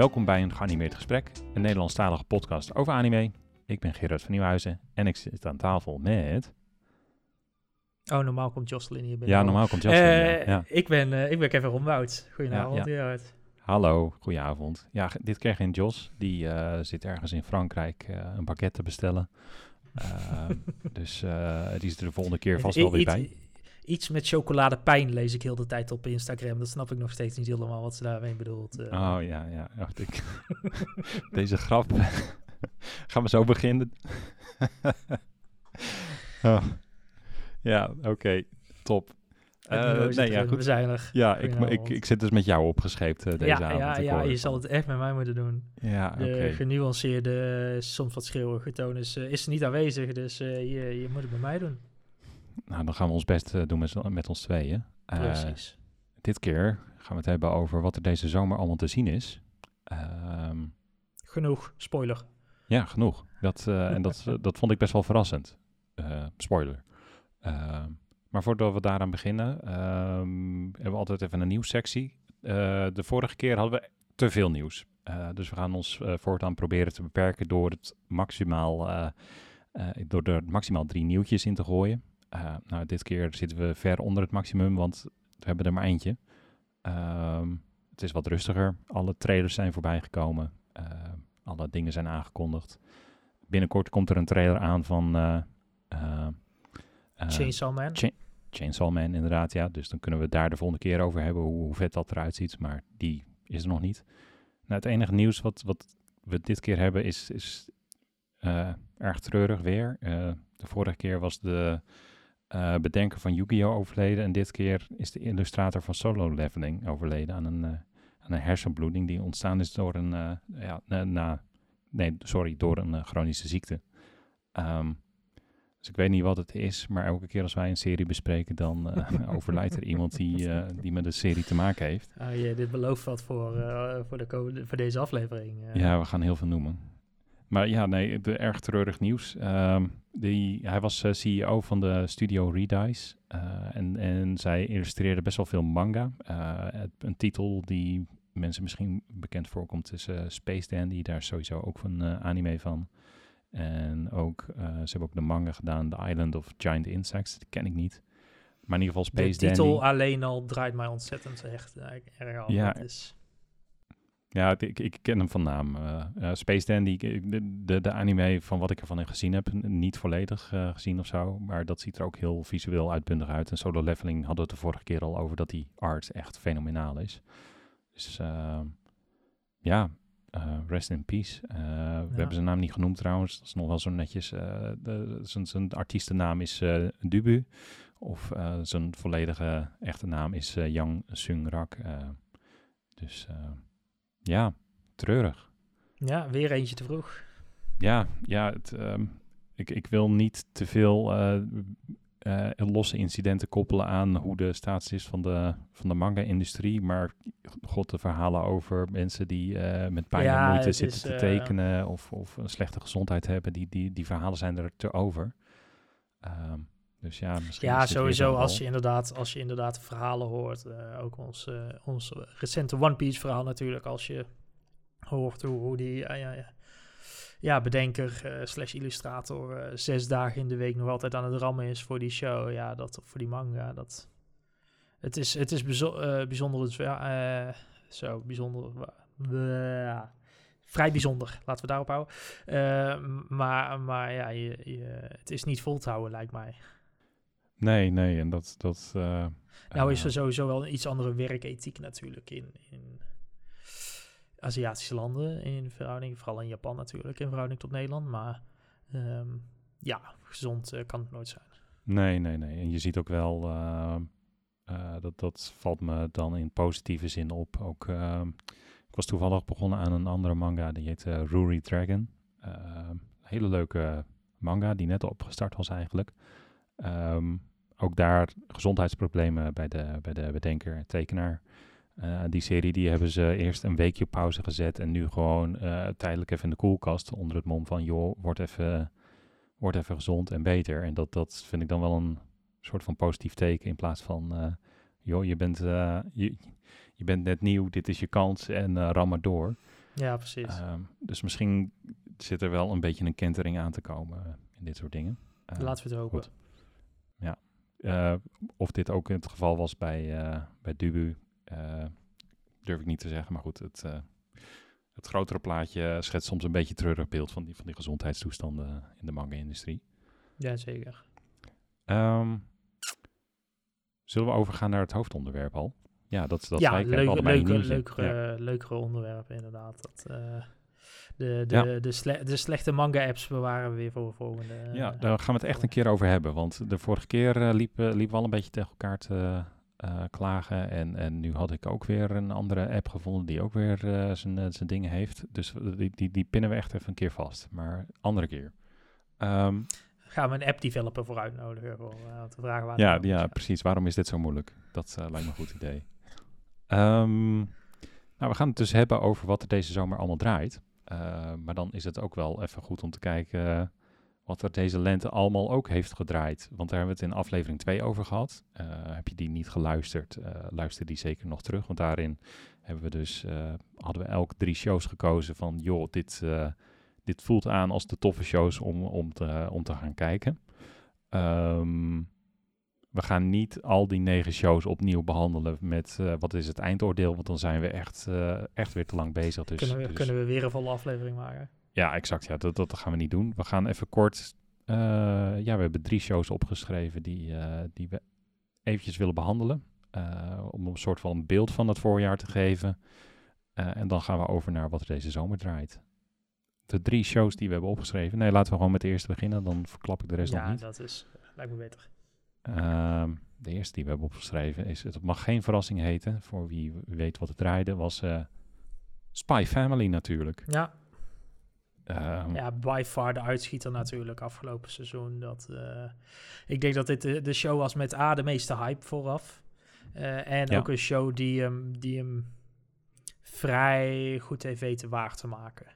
Welkom bij een geanimeerd gesprek, een Nederlandstalige podcast over anime. Ik ben Gerard van Nieuwhuizen en ik zit aan tafel met... Oh, normaal komt Jocelyn hier binnen. Ja, normaal komt. Eh, ja. Ik ben, eh, ik ben Kevin Romwoud. Goedenavond, Ja, Gerard. Hallo, goedenavond. Ja, dit keer geen Jos. Die eh, zit ergens in Frankrijk een pakket te bestellen. Ehm, dus die is er de volgende keer vast wel weer bij. Iets met chocoladepijn lees ik heel de tijd op Instagram. Dat snap ik nog steeds niet helemaal wat ze daarmee bedoelt. eh. Oh ja, ja. Oh, ik- Deze grap. Gaan we zo beginnen? oh. Ja, oké. Top. Zit nee, ja, goed. Er. Ja, ik, ik, ik zit dus met jou opgescheept eh, deze ja, avond. ja, ja, je zal al. het echt met mij moeten doen. Ja, oké. De genuanceerde, soms wat schreeuwige toon is, is niet aanwezig. Dus je, je moet het bij mij doen. Nou, dan gaan we ons best eh, doen met, met ons tweeën. Eh, Precies. dit keer gaan we het hebben over wat er deze zomer allemaal te zien is. Ehm, Genoeg, spoiler. ja, genoeg. Dat, eh, en dat, dat vond ik best wel verrassend. Eh, spoiler. Ehm, maar voordat we daaraan beginnen, ehm, hebben we altijd even een nieuwssectie. Eh, de vorige keer hadden we te veel nieuws. Eh, dus we gaan ons voortaan proberen te beperken door het maximaal, eh, eh, door er maximaal drie nieuwtjes in te gooien. Eh, nou, dit keer zitten we ver onder het maximum, want we hebben er maar eentje. Ehm, het is wat rustiger. Alle trailers zijn voorbij gekomen. Eh, alle dingen zijn aangekondigd. Binnenkort komt er een trailer aan van eh, Chainsaw Man. Cha- Chainsaw Man, inderdaad. Ja. Dus dan kunnen we het daar de volgende keer over hebben hoe, hoe vet dat eruit ziet. Maar die is er nog niet. Nou, het enige nieuws wat, wat we dit keer hebben is, is erg treurig weer. De vorige keer was de eh, bedenker van Yu-Gi-Oh! overleden. En dit keer is de illustrator van Solo Leveling overleden aan een, eh, aan een hersenbloeding die ontstaan is door een, eh, ja, na, na- nee, sorry, door een chronische ziekte. Ehm, dus ik weet niet wat het is, maar elke keer als wij een serie bespreken, dan eh, overlijdt er iemand die, eh, die met de serie te maken heeft. Ah, je, dit belooft wat voor, eh, voor, de komende- voor deze aflevering. Ja, we gaan heel veel noemen. Maar ja, nee, de, erg treurig nieuws. Ehm, die, hij was eh, CEO van de studio Redice. eh, en, en zij illustreerde best wel veel manga. Eh, een titel die mensen misschien bekend voorkomt is eh, Space Dandy. Daar is sowieso ook een eh, anime van. En ook, eh, ze hebben ook de manga gedaan, The Island of Giant Insects. Die ken ik niet. Maar in ieder geval de Space titel Dandy. alleen al draait mij ontzettend echt eh, erg af. Ja. Is, Ja, ik, ik ken hem van naam. eh, eh, Space Dandy, de, de, de anime van wat ik ervan gezien heb, niet volledig eh, gezien of zo. Maar dat ziet er ook heel visueel uitbundig uit. En Solo Leveling hadden we het de vorige keer al over dat die art echt fenomenaal is. Dus eh, ja, eh, rest in peace. We hebben zijn naam niet genoemd trouwens. Dat is nog wel zo netjes. zijn, artiestennaam is Dubu. Of zijn volledige echte naam is Yang Sung Rak. dus eh, ja, treurig. ja, weer eentje te vroeg. Ja, ja het, ehm, ik, ik wil niet te veel eh, losse incidenten koppelen aan hoe de status is van de, van de manga-industrie. Maar god, de verhalen over mensen die eh, met pijn en moeite zitten is, te tekenen of, of een slechte gezondheid hebben, die, die, die verhalen zijn er te over. Ehm, dus ja, misschien Ja, sowieso als je inderdaad, als je inderdaad verhalen hoort. eh, ook ons, ons recente One Piece verhaal natuurlijk. Als je hoort hoe, hoe die eh, ja, ja, ja, bedenker slash illustrator zes dagen in de week nog altijd aan het rammen is voor die show. Ja, dat, voor die manga. Dat, het is, het is bijzonder. zo, bijzonder. ja, vrij bijzonder. Laten we daarop houden. Maar, maar ja, je, je, het is niet vol te houden, lijkt mij. Nee, nee, en dat... dat eh, Nou is eh, er sowieso wel een iets andere werkethiek natuurlijk in, in Aziatische landen, in verhouding, vooral in Japan natuurlijk, in verhouding tot Nederland. Maar ehm, ja, gezond eh, kan het nooit zijn. Nee, nee, nee. En je ziet ook wel, dat, dat valt me dan in positieve zin op. Ook, eh, ik was toevallig begonnen aan een andere manga, die heet Ruri Dragon. Eh, hele leuke manga, die net opgestart was eigenlijk. Ehm, ook daar gezondheidsproblemen bij de, bij de bedenker en tekenaar. Eh, die serie die hebben ze eerst een weekje pauze gezet en nu gewoon eh, tijdelijk even in de koelkast onder het mom van joh, word even, word even gezond en beter. En dat, dat vind ik dan wel een soort van positief teken in plaats van eh, joh, je bent, je, je bent net nieuw, dit is je kans en ram maar door. Ja, precies. Ehm, dus misschien zit er wel een beetje een kentering aan te komen in dit soort dingen. Eh, Laten we het hopen. goed. Eh, of dit ook het geval was bij, eh, bij Dubu, eh, durf ik niet te zeggen. Maar goed, het, het grotere plaatje schetst soms een beetje treurig beeld van die, van die gezondheidstoestanden in de manga-industrie. Ja, zeker. Ehm, zullen we overgaan naar het hoofdonderwerp al? Ja, dat, dat ja, nieuws- leukere, ja. leukere onderwerpen inderdaad. Dat, de, de, Ja. de, sle- de slechte manga-apps bewaren we weer voor de volgende. Ja, eh, daar gaan we het echt een keer over hebben. Want de vorige keer eh, liep, liepen we al een beetje tegen elkaar te eh, klagen. En, en nu had ik ook weer een andere app gevonden die ook weer zijn, zijn dingen heeft. Dus die, die, die pinnen we echt even een keer vast. Maar andere keer. Ehm, Gaan we een app-developer voor uitnodigen? Voor, te vragen waar ja, ja, precies. Waarom is dit zo moeilijk? Dat lijkt me een goed idee. Ehm, nou, we gaan het dus hebben over wat er deze zomer allemaal draait. Eh, maar dan is het ook wel even goed om te kijken eh, wat er deze lente allemaal ook heeft gedraaid. Want daar hebben we het in aflevering 2 over gehad. Eh, heb je die niet geluisterd, luister die zeker nog terug. Want daarin hebben we dus, hadden we elk drie shows gekozen van... joh, dit, dit voelt aan als de toffe shows om, om, te, om te gaan kijken. Ehm, we gaan niet al die negen shows opnieuw behandelen met eh, wat is het eindoordeel, want dan zijn we echt, eh, echt weer te lang bezig. Dus, kunnen, we, dus- kunnen we weer een volle aflevering maken? ja, exact. Ja, dat, dat gaan we niet doen. We gaan even kort. eh, ja, we hebben drie shows opgeschreven die, die we eventjes willen behandelen. eh, om een soort van beeld van het voorjaar te geven. En dan gaan we over naar wat er deze zomer draait. De drie shows die we hebben opgeschreven. Nee, laten we gewoon met de eerste beginnen. Dan verklap ik de rest nog ja, niet. dat is, lijkt me beter. Ehm, de eerste die we hebben opgeschreven is, het mag geen verrassing heten, voor wie weet wat het draaide, was eh, Spy Family natuurlijk. Ja, Ehm, ja, by far de uitschieter natuurlijk afgelopen seizoen. Dat, eh, ik denk dat dit de, de show was met A de meeste hype vooraf. Eh, en Ja. ook een show die hem, die hem vrij goed heeft weten waar te maken.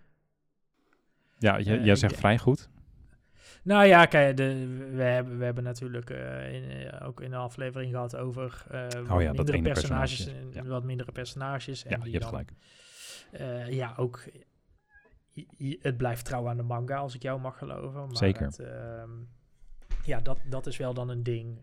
ja, jij zegt vrij goed. Nou ja, kijk, de, we, hebben, we hebben natuurlijk eh, in, eh, ook in de aflevering gehad over Oh ja, dat mindere ene personages personage, en ja. wat mindere personages. En Ja, die je hebt dan, gelijk. ja, ook het blijft trouw aan de manga, als ik jou mag geloven. Maar Zeker. het, ehm, ja, dat, dat is wel dan een ding.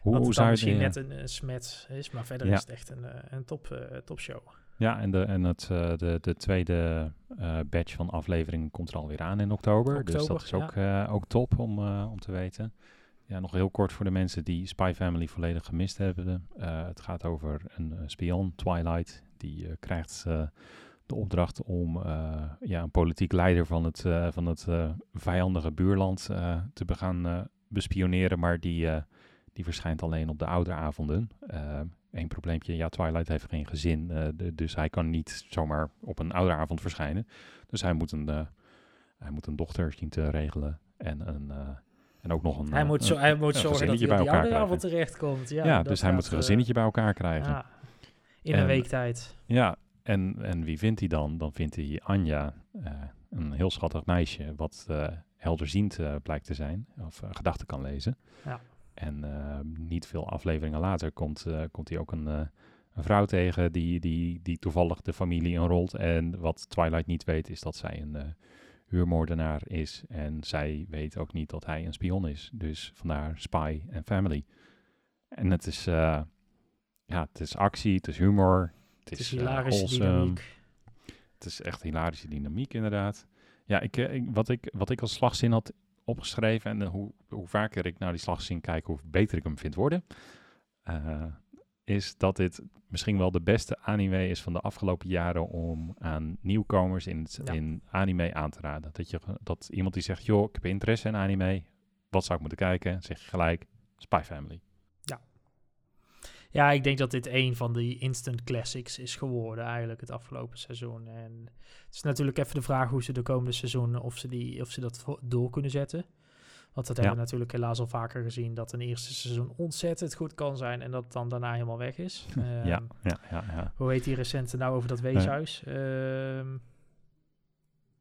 Hoe, hoe zou misschien net een, een smet is, maar verder is het echt een, een top, topshow. Ja, en, de, en het, eh, de, de tweede eh, batch van afleveringen komt er alweer aan in oktober. dus dat is ook, eh, ook top om, om te weten. Ja, nog heel kort voor de mensen die Spy Family volledig gemist hebben. Het gaat over een spion, Twilight. Die krijgt de opdracht om ja, een politiek leider van het, van het vijandige buurland te gaan bespioneren. Maar die, die verschijnt alleen op de ouderavonden. Eén probleempje, ja, Twilight heeft geen gezin, eh, de- dus hij kan niet zomaar op een ouderavond verschijnen. Dus hij moet een, eh, hij moet een dochter zien te regelen en, een, eh, en ook nog een hij moet, zo, een- hij moet een zorgen dat hij bij die elkaar oude avond terechtkomt. Ja, Ja, dus hij moet eh, gezinnetje bij elkaar krijgen. ja, in En- een week tijd. Ja, en, en wie vindt hij dan? Dan vindt hij Anja, een heel schattig meisje, wat helderziend blijkt te zijn, of gedachten kan lezen. Ja. En eh, niet veel afleveringen later komt, eh, komt hij ook een, eh, een vrouw tegen die, die, die toevallig de familie inrolt. En wat Twilight niet weet, is dat zij een eh, huurmoordenaar is. En zij weet ook niet dat hij een spion is. Dus vandaar Spy en Family. En het is, ja, het is actie, het is humor. Het Het is is, hilarische dynamiek. Het is echt hilarische dynamiek, inderdaad. Ja, ik, ik- wat, ik, wat ik als slagzin had opgeschreven en hoe, hoe vaker ik naar die slagzin kijk, hoe beter ik hem vind worden, eh, is dat dit misschien wel de beste anime is van de afgelopen jaren om aan nieuwkomers in, het, Ja. in anime aan te raden. Dat, je, dat iemand die zegt, joh, ik heb interesse in anime, wat zou ik moeten kijken? Zeg je gelijk, Spy Family. Ja, ik denk dat dit een van die instant classics is geworden eigenlijk het afgelopen seizoen. En het is natuurlijk even de vraag hoe ze de komende seizoen, of ze, die, of ze dat door kunnen zetten. Want dat hebben we natuurlijk helaas al vaker gezien, dat een eerste seizoen ontzettend goed kan zijn en dat het dan daarna helemaal weg is. ja, Ehm, ja, ja, ja. Hoe heet die recente nou over dat weeshuis? Ehm,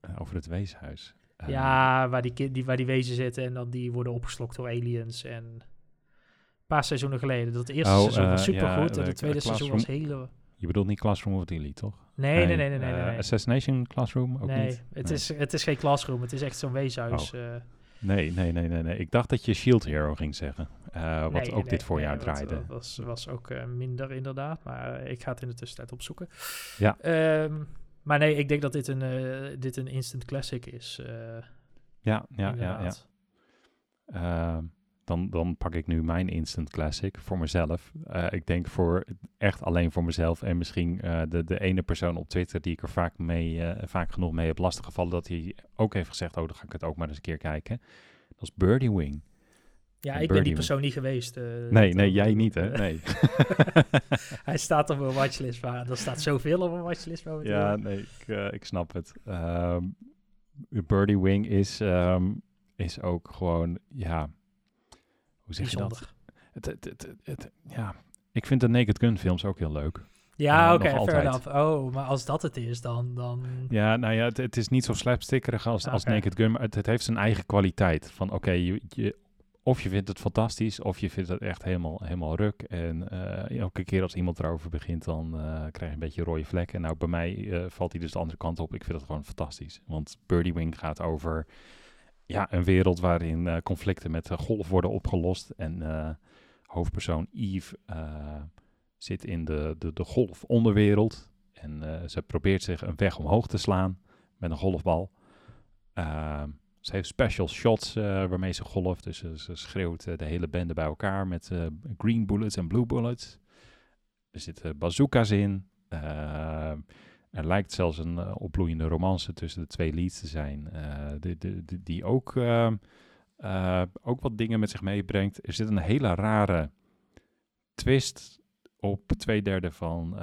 Eh, over het weeshuis. Eh, ja, waar die, die, waar die wezen zitten en dan die worden opgeslokt door aliens. En paar seizoenen geleden. Dat eerste Oh, seizoen was eh, supergoed ja, en de het tweede seizoen was hele... Je bedoelt niet Classroom of Elite, toch? Nee, nee, nee, nee, nee. eh, nee. Assassination Classroom ook nee, niet? Het, Nee. Is, het is geen classroom, het is echt zo'n weeshuis. Oh. eh. Nee, nee, nee, nee, nee. Ik dacht dat je Shield Hero ging zeggen. wat Nee, ook nee, dit voorjaar nee, draaide. Dat was, was ook minder inderdaad, maar ik ga het in de tussentijd opzoeken. Ja. Ehm, maar nee, ik denk dat dit een, dit een instant classic is. ja, ja, ja, ja. Dan, dan pak ik nu mijn instant classic voor mezelf. Eh, ik denk voor echt alleen voor mezelf en misschien eh, de, de ene persoon op Twitter die ik er vaak, mee, eh, vaak genoeg mee heb lastiggevallen, dat hij ook heeft gezegd, oh, dan ga ik het ook maar eens een keer kijken. Dat is Birdie Wing. Ja, En ik ben die persoon niet geweest. Nee, nee, jij niet, hè? Nee. Hij staat op een watchlist, maar er staat zoveel op een watchlist momenteel. ja, nee, ik, ik snap het. Ehm, Birdie Wing is, ehm, is ook gewoon, ja, hoe zeg je dat? Het, het, het, ja, ik vind de Naked Gun films ook heel leuk. Ja, oké, nog fair enough. Oh, maar als dat het is, dan... dan Ja, nou ja, het, het is niet zo slapstickerig als, als Oké. Naked Gun, maar het, het heeft zijn eigen kwaliteit. Van oké, je, je, of je vindt het fantastisch, of je vindt het echt helemaal, helemaal ruk. En eh, elke keer als iemand erover begint, dan eh, krijg je een beetje rode vlekken. Nou, bij mij eh, valt hij dus de andere kant op. Ik vind het gewoon fantastisch. Want Birdie Wing gaat over ja, een wereld waarin eh, conflicten met de golf worden opgelost. En eh, hoofdpersoon Eve eh, zit in de, de, de golfonderwereld. En eh, ze probeert zich een weg omhoog te slaan met een golfbal. Ehm, ze heeft special shots eh, waarmee ze golft. Dus ze, schreeuwt eh, de hele bende bij elkaar met eh, green bullets en blue bullets. Er zitten bazooka's in. Er lijkt zelfs een eh, opbloeiende romance tussen de twee leads te zijn. eh, de- die ook, ehm, eh, ook wat dingen met zich meebrengt. Er zit een hele rare twist op twee derde van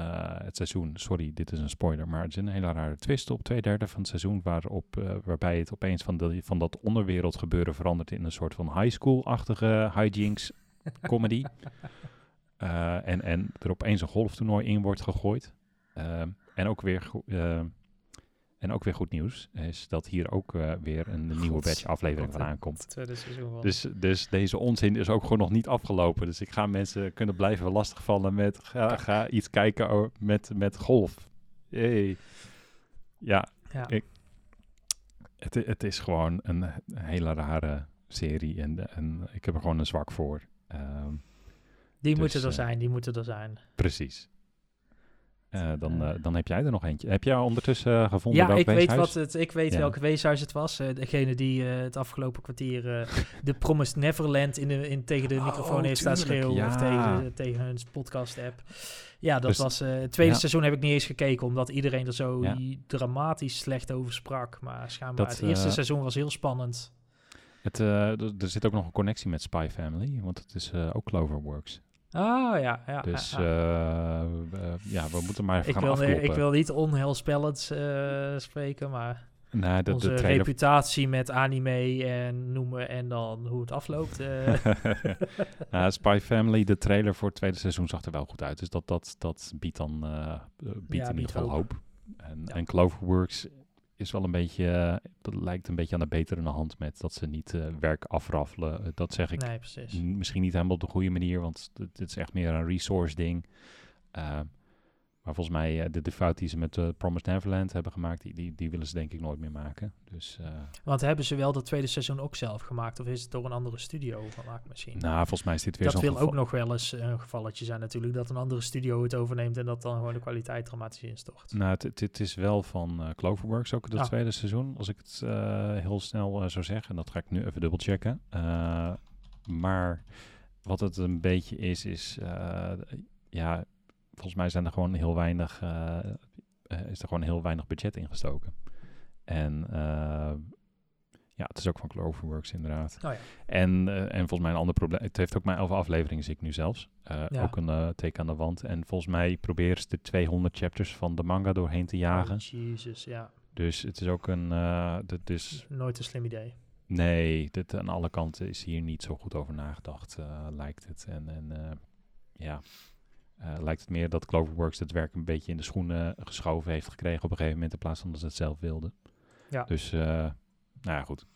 het seizoen. Sorry, dit is een spoiler, maar er zit een hele rare twist op twee derde van het seizoen. Waarop, waarbij het opeens van, de, van dat onderwereld gebeuren verandert in een soort van high school-achtige hijinks comedy. En, en er opeens een golftoernooi in wordt gegooid. Ehm, en, ook weer eh, en ook weer goed nieuws is dat hier ook eh, weer een nieuwe batch aflevering van aankomt. Dus, dus deze onzin is ook gewoon nog niet afgelopen. Dus ik ga mensen kunnen blijven lastigvallen met ga, ga iets kijken met, met golf. Hey. Ja, ja. ik- het, het is gewoon een, hele rare serie en, en ik heb er gewoon een zwak voor. Ehm, die dus, moeten er eh, zijn, die moeten er zijn. precies. Eh, dan, Eh. eh, dan heb jij er nog eentje. Heb jij ondertussen eh, gevonden Ja, welk ik weet, wat het, ik weet Ja. welk weeshuis het was. Eh, degene die eh, het afgelopen kwartier eh, de Promised Neverland in de, in, tegen de Oh, microfoon heeft staan schreeuwen. Of tegen, tegen hun podcast-app. Ja, dat Dus- was... eh, het tweede ja. seizoen heb ik niet eens gekeken, omdat iedereen er zo dramatisch slecht over sprak. Maar schijnbaar, Dat, het eerste eh, seizoen was heel spannend. Het, eh, er zit ook nog een connectie met Spy Family, want het is eh, ook Cloverworks. Ah, ja. ja Dus ja, ja. eh, we- ja, we moeten maar even ik, gaan wil, afkloppen. ik wil niet onheilspellend eh, spreken, maar Nee, de, onze de trailer... reputatie met anime en noemen en dan hoe het afloopt. eh, Nou, Spy Family, de trailer voor het tweede seizoen zag er wel goed uit. Dus dat, dat, dat biedt dan eh, eh, biedt Ja, in ieder geval hoop. hoop. En, en Cloverworks is wel een beetje, eh, dat lijkt een beetje aan de betere hand met dat ze niet eh, werk afraffelen. Eh, Dat zeg ik nee, misschien niet helemaal op de goede manier, want het, is echt meer een resource ding. Eh, maar volgens mij, eh, de, de fout die ze met uh, Promised Neverland hebben gemaakt, die, die, die willen ze denk ik nooit meer maken. Dus eh, Want hebben ze wel dat tweede seizoen ook zelf gemaakt? Of is het door een andere studio gemaakt misschien? nou, volgens mij is dit weer dat zo'n wil ook nog wel eens een gevalletje zijn natuurlijk. Dat een andere studio het overneemt en dat dan gewoon de kwaliteit dramatisch instort. Nou, het is wel van Cloverworks ook, het Ah. tweede seizoen, als ik het heel snel zou zeggen. En dat ga ik nu even dubbelchecken. Maar wat het een beetje is, is... ja, volgens mij zijn er gewoon heel weinig... eh, eh, is er gewoon heel weinig budget ingestoken. En eh, ja, het is ook van Cloverworks inderdaad. Oh ja. En, en volgens mij een ander probleem. Het heeft ook maar elf afleveringen, zie ik nu zelfs. Ja. Ook een teken aan de wand. En volgens mij proberen ze de 200 chapters van de manga doorheen te jagen. Oh, Jezus, ja. Dus het is ook een. dit is, Nooit een slim idee. nee, dit, aan alle kanten is hier niet zo goed over nagedacht, lijkt het. En, en ja, eh, lijkt het meer dat Cloverworks het werk een beetje in de schoenen geschoven heeft gekregen op een gegeven moment in plaats van dat ze het zelf wilden. Ja. Dus, eh, nou ja, goed.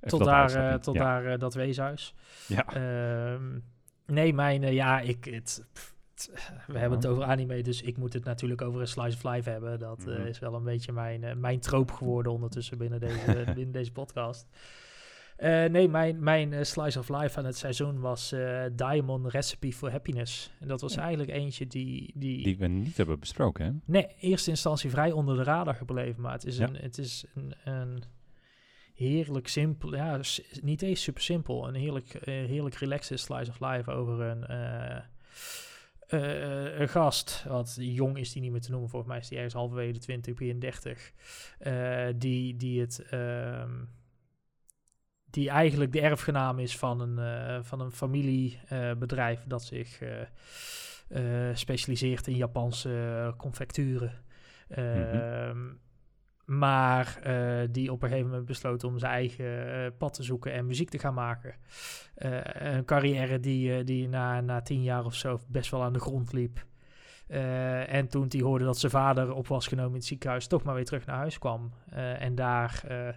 Even Tot daar, eh, tot ja. daar dat weeshuis. Ja. Ehm, nee, mijn, ja, ik, het, pff, we hebben het over anime, dus ik moet het natuurlijk over een slice of life hebben. Dat Mhm. is wel een beetje mijn, mijn troop geworden ondertussen binnen deze, binnen deze podcast. Eh, nee, mijn, mijn eh, slice of life aan het seizoen was eh, Diamond Recipe for Happiness. En dat was Ja. eigenlijk eentje die, die, Die we niet hebben besproken, hè? Nee, in eerste instantie vrij onder de radar gebleven. Maar het is Ja. een, het is een, een heerlijk simpel, ja, niet eens super simpel. Een heerlijk, heerlijk relaxed slice of life over een, een gast. Wat jong is die niet meer te noemen. Volgens mij is die ergens halverwege de 20, begin 30. eh, die, die het... ehm, die eigenlijk de erfgenaam is van een, eh, van een familiebedrijf dat zich eh, eh, specialiseert in Japanse confecturen. Ehm, Maar die op een gegeven moment besloot om zijn eigen pad te zoeken en muziek te gaan maken. Een carrière die, die na, na tien jaar of zo best wel aan de grond liep. Eh, en toen hij hoorde dat zijn vader op was genomen in het ziekenhuis, toch maar weer terug naar huis kwam. Eh, en daar eh,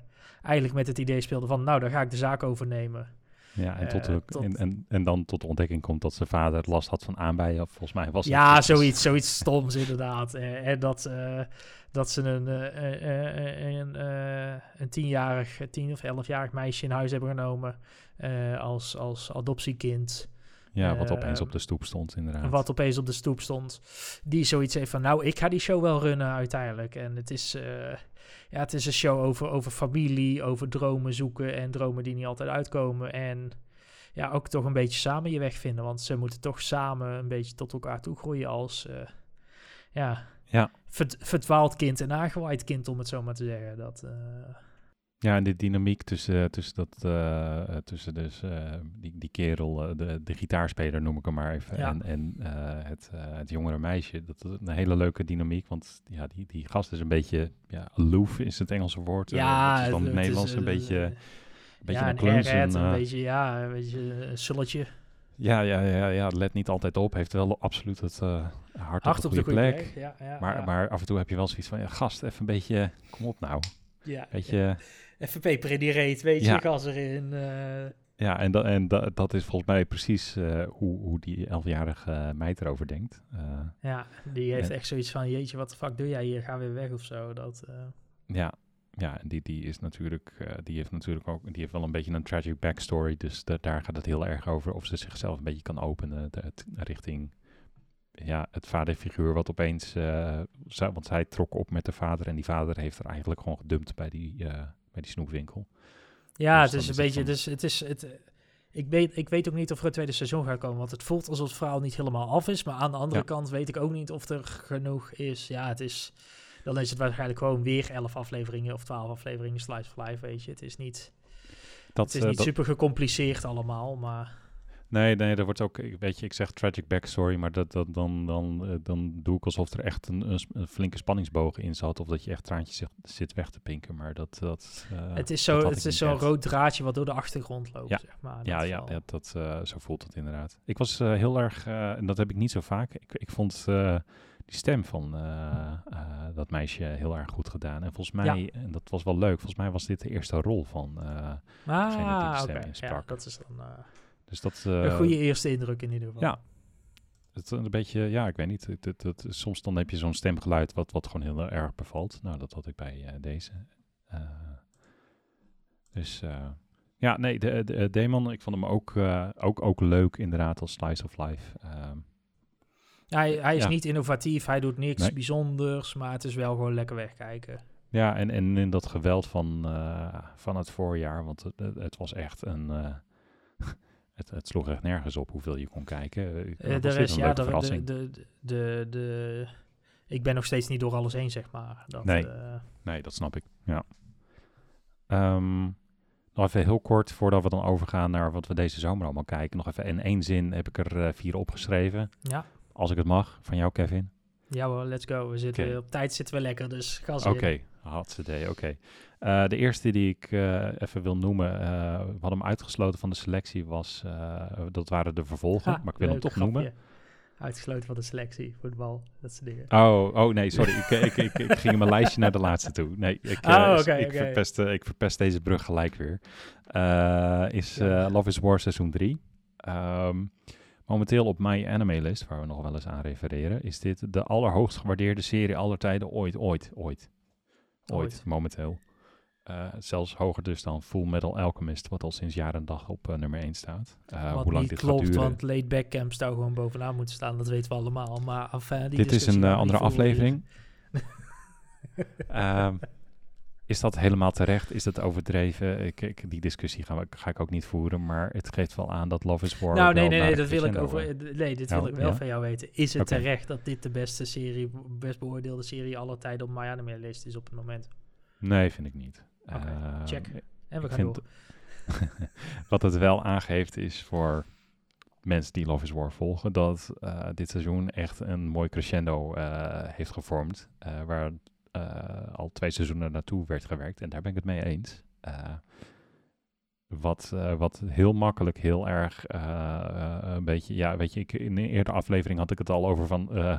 eigenlijk met het idee speelde van, nou, dan ga ik de zaak overnemen. Ja, en, tot de, tot- En, en, en dan tot de ontdekking komt dat zijn vader last had van aanbijen. Of volgens mij was het Ja, dus- zoiets, zoiets stoms inderdaad. En dat, dat ze een, een, een tienjarig, tien of elfjarig meisje in huis hebben genomen als, als adoptiekind. Ja, wat opeens eh, op de stoep stond inderdaad. Wat opeens op de stoep stond. Die zoiets heeft van, nou, ik ga die show wel runnen uiteindelijk. En het is, eh, ja, het is een show over, over familie, over dromen zoeken en dromen die niet altijd uitkomen. En ja, ook toch een beetje samen je weg vinden. Want ze moeten toch samen een beetje tot elkaar toe groeien als, eh, ja, Ja. verd- verdwaald kind en aangewaaid kind, om het zo maar te zeggen. Dat, eh, Ja, en de dynamiek tussen, tussen, dat, eh, eh, tussen dus, eh, die, die kerel, eh, de, de gitaarspeler noem ik hem maar even, Ja. en, en eh, het, eh, het jongere meisje. Dat is een hele leuke dynamiek, want ja, die, die gast is een beetje, ja, aloof is het Engelse woord. eh, ja, het is dan het het is, Nederlands een eh, beetje, een beetje ja, een kluns. airhead, en, een eh, beetje, ja, een beetje een sulletje. ja, ja, ja, ja, let niet altijd op, heeft wel absoluut het eh, hart, op de plek. Ja, ja, Maar, ja. maar af en toe heb je wel zoiets van, ja, gast, even een beetje, kom op nou. ja, Weet je, in die reet, weet je, Ja. gas erin. eh, Ja, en, da en da dat is volgens mij precies eh, hoe, hoe die elfjarige meid erover denkt. Eh, ja, die heeft En- echt zoiets van, jeetje, wat de fuck doe jij hier? Ga weer weg of zo. Dat, ja, ja en die, die is natuurlijk, die heeft natuurlijk ook, die heeft wel een beetje een tragic backstory. Dus da- daar gaat het heel erg over of ze zichzelf een beetje kan openen de, richting ja, het vaderfiguur wat opeens, zij- want zij trok op met de vader en die vader heeft er eigenlijk gewoon gedumpt bij die, bij die snoepwinkel. ja, Dus het is een beetje, van- dus het is, het, ik, weet, ik weet ook niet of er een tweede seizoen gaat komen, want het voelt alsof het verhaal niet helemaal af is. Maar aan de andere Ja. kant weet ik ook niet of er genoeg is. Ja, het is, dan is het waarschijnlijk gewoon weer elf afleveringen of twaalf afleveringen Slice of Life, weet je. Het is niet, Dat, het is eh, niet dat- super gecompliceerd allemaal, maar... Nee, nee, er wordt ook, ik- weet je, ik zeg tragic backstory, maar dat, dat, dan, dan, eh, dan doe ik alsof er echt een, een, flinke spanningsboog in zat, of dat je echt traantjes zit, zit weg te pinken, maar dat... dat eh, Het is dat zo- zo'n echt. rood draadje wat door de achtergrond loopt, Ja. zeg maar. Ja, Dat ja, wel. ja dat, eh, zo voelt het inderdaad. Ik was heel erg, en dat heb ik niet zo vaak, ik, ik vond die stem van dat meisje heel erg goed gedaan. En volgens mij, en dat was wel leuk, volgens mij was dit de eerste rol van... Degene die Ah, de oké. stem Ja, dat is dan dus dat... een eh, goede eerste indruk in ieder geval. Ja. Het een beetje, ja, ik weet niet. Het, het, het- soms dan heb je zo'n stemgeluid wat, wat gewoon heel erg bevalt. Nou, dat had ik bij eh, deze. Eh, dus eh, ja, nee, de, de, de Demon, ik vond hem ook, eh, ook, ook leuk inderdaad als Slice of Life. Ehm, Hij, hij is Ja. niet innovatief, hij doet niks Nee. bijzonders, maar het is wel gewoon lekker wegkijken. ja, en, en in dat geweld van, eh, van het voorjaar, want het, het- het was echt een... eh, het, het sloeg echt nergens op hoeveel je kon kijken. Eh, Eh, de dit rest, ja, de, de, de, de, de, ik ben nog steeds niet door alles heen, zeg maar. Dat, Nee. eh, Nee, dat snap ik. Ja. Ehm, nog even heel kort, voordat we dan overgaan naar wat we deze zomer allemaal kijken. Nog even in één zin heb ik er eh, vier opgeschreven. ja. Als ik het mag, van jou Kevin. Ja hoor, let's go. We zitten. Op tijd zitten we lekker, dus gas Oké, hartstikke oké. Eh, de eerste die ik eh, even wil noemen, eh, we hadden hem uitgesloten van de selectie, was, dat waren de vervolgen. Ha, maar ik wil hem toch grapje. noemen. Uitgesloten van de selectie, voetbal, dat soort dingen. Oh, oh nee, sorry. ik, ik, ik, ik ging in mijn lijstje naar de laatste toe. Nee, ik, Oh, ik, verpest, ik verpest deze brug gelijk weer. Is Love is War seizoen 3. Momenteel op My Anime List, waar we nog wel eens aan refereren, is dit de allerhoogst gewaardeerde serie aller tijden ooit, ooit, ooit. Ooit, Ooit. momenteel. Eh, zelfs hoger dus dan Full Metal Alchemist, wat al sinds jaar en dag op eh, nummer 1 staat. Wat hoe lang dit klopt, gaat duren. want Late Back Camp zou gewoon bovenaan moeten staan. Dat weten we allemaal. Maar enfin, die dit is een andere aflevering. Ehm, is dat helemaal terecht? Is dat overdreven? Ik, ik, die discussie ga, ik- ga ik ook niet voeren, maar het geeft wel aan dat Love is War Nou, nee, nee, nee, de dat wil ik over. Nee, dit wil ik wel ja? van jou weten. Is het terecht dat dit de beste serie, best beoordeelde serie aller tijden op My Anime List is op het moment? Nee, vind ik niet. Ehm, check. En we gaan door. Wat het wel aangeeft is voor mensen die Love is War volgen, dat eh, dit seizoen echt een mooi crescendo eh, heeft gevormd. eh, waar al twee seizoenen naartoe werd gewerkt. En daar ben ik het mee eens. Eh, wat, eh, wat heel makkelijk, heel erg eh, eh, een beetje, ja, weet je, ik, in een eerdere aflevering had ik het al over van eh,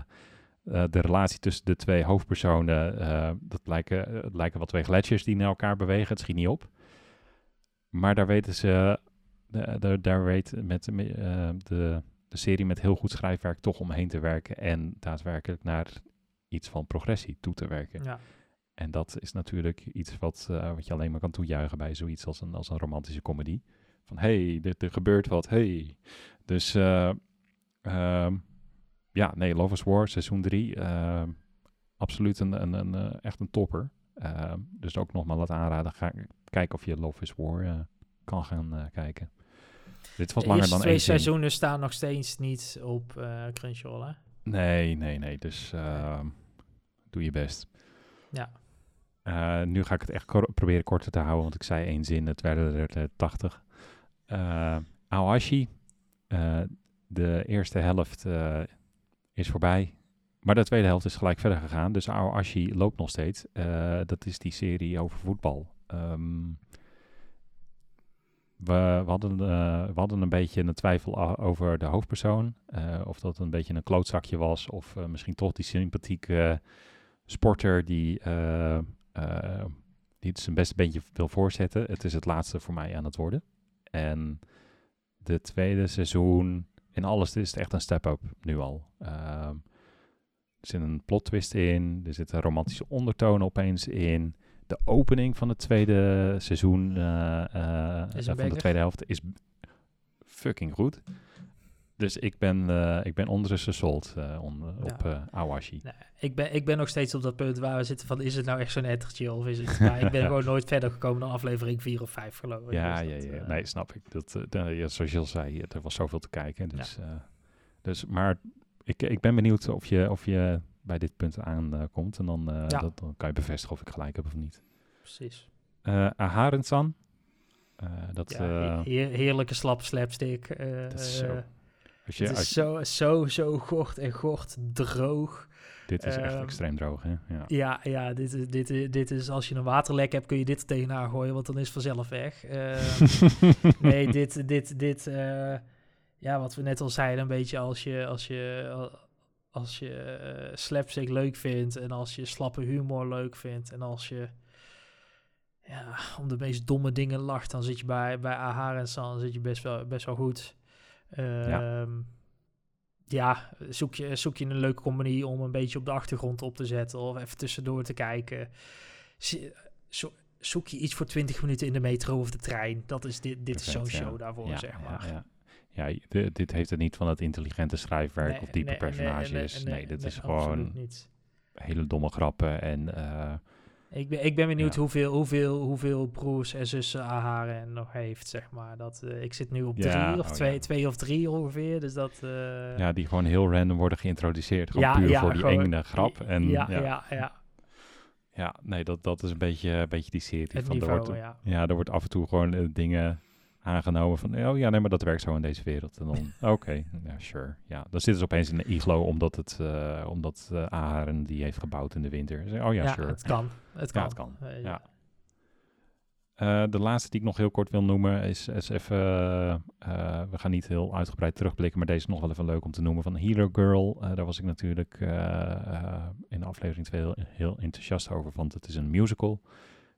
eh, de relatie tussen de twee hoofdpersonen. eh, dat lijken, het lijken wat twee gletsjers die naar elkaar bewegen. Het schiet niet op. Maar daar weten ze, de- de- daar weet met me- eh, de, de serie met heel goed schrijfwerk toch omheen te werken en daadwerkelijk naar iets van progressie toe te werken. Ja. En dat is natuurlijk iets wat, eh, wat je alleen maar kan toejuichen bij zoiets als een, als een romantische comedie. Van hey, dit, er gebeurt wat, hey. Dus eh, ehm, ja, nee, Love is War, seizoen 3, absoluut een, een, een, eh, echt een topper. Ehm, dus ook nogmaals wat aanraden, ga kijken of je Love is War kan gaan kijken. Dit was De langer dan twee één zin. seizoenen staan nog steeds niet op Crunchyroll, hè? Nee, nee, nee. Dus ehm, doe je best. Ja. Eh, nu ga ik het echt kor- proberen korter te houden, want ik zei één zin, het werden er eh, 80. Eh Aohashi, eh, de eerste helft eh, is voorbij, maar de tweede helft is gelijk verder gegaan. Dus Aohashi loopt nog steeds. Eh, dat is die serie over voetbal. Ehm, we, hadden, eh, we hadden een beetje een twijfel over de hoofdpersoon. eh, of dat een beetje een klootzakje was, of eh, misschien toch die sympathieke sporter die, die zijn beste beentje wil voorzetten. Het is het laatste voor mij aan het worden. En de tweede seizoen, in alles is het echt een step-up nu al. Ehm, er zit een plot twist in, er zit een romantische ondertoon opeens in. De opening van het tweede seizoen, eh, eh, eh, van de tweede helft, is fucking goed. Dus ik ben, eh ik ben ondertussen sold eh, on- op Awashi. Ik, ben, ik ben nog steeds op dat punt waar we zitten van... is het nou echt zo'n ettertje of is het... maar ik ben gewoon nooit verder gekomen dan aflevering 4 of 5 geloof ik. Ja, Dus ja, dat, ja. Nee, snap ik. Dat, ja, zoals je al zei, er was zoveel te kijken. Dus, dus maar ik, ik ben benieuwd of je, of je bij dit punt aankomt. en dan, eh, Ja. dat, dan kan je bevestigen of ik gelijk heb of niet. Precies. Eh Aharensan. Eh dat, Ja, eh, heer- heerlijke slap slapstick. eh, Dat is zo- eh, als je, het is zo, zo, zo gort en gort droog. dit is echt ehm, extreem droog, hè? Ja. Ja, ja dit, is, dit, is, dit is als je een waterlek hebt, kun je dit tegenaan gooien, want dan is het vanzelf weg. Ehm, nee, dit, dit, dit, eh, ja, wat we net al zeiden, een beetje als je, als je, als je eh, slapstick leuk vindt en als je slappe humor leuk vindt en als je ja, om de meest domme dingen lacht, dan zit je bij, bij Ahar en San zit je best wel, best wel goed. Ehm, ja, zoek je, zoek je een leuke comedy om een beetje op de achtergrond op te zetten of even tussendoor te kijken. Zo- zoek je iets voor 20 minuten in de metro of de trein. Dat is dit, dit is zo'n ja. show daarvoor, ja, zeg maar. Ja, de- dit heeft het niet van het intelligente schrijfwerk Nee, of diepe nee, personages. Nee, nee, dit is gewoon niet. hele domme grappen en... eh, Ik ben, ik ben benieuwd Ja. hoeveel, hoeveel, hoeveel broers en zussen Aharen nog heeft, zeg maar. Dat, eh, ik zit nu op Ja, drie of oh twee, ja. twee of drie ongeveer, dus dat... eh, Ja, die gewoon heel random worden geïntroduceerd. Gewoon puur voor die gewoon- enge grap. En ja, ja, ja, ja, ja. nee, dat, dat is een beetje, een beetje die serie. het van, er niveau, wordt, ja. ja, er wordt af en toe gewoon dingen aangenomen van... Oh ja, nee, maar dat werkt zo in deze wereld. En dan, oké, ja, sure. Ja, dan zitten ze opeens in een iglo omdat het... eh omdat Aharen die heeft gebouwd in de winter. Oh ja, Ja, sure. het kan. Het kan. Ja, het kan. Eh, Ja. De laatste die ik nog heel kort wil noemen is, is even... we gaan niet heel uitgebreid terugblikken, maar deze is nog wel even leuk om te noemen. Van Hero Girl, daar was ik natuurlijk in aflevering 2 heel, heel enthousiast over, want het is een musical.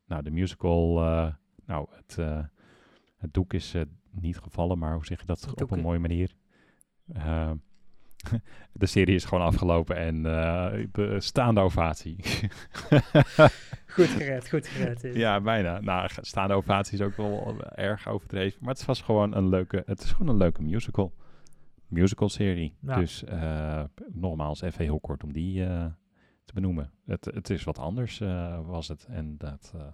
Nou, de musical, nou, het, het doek is eh, niet gevallen, maar hoe zeg je dat op een mooie manier? Eh, de serie is gewoon afgelopen en eh, de staande ovatie. Goed gered, goed gered. dit. ja, bijna. Nou, staande ovatie is ook wel erg overdreven. Maar het was gewoon een leuke, het is gewoon een leuke musical. Musical serie. Ja. Dus eh, nogmaals, even heel kort om die eh, te benoemen. Het, het is wat anders eh, was het. En dat eh,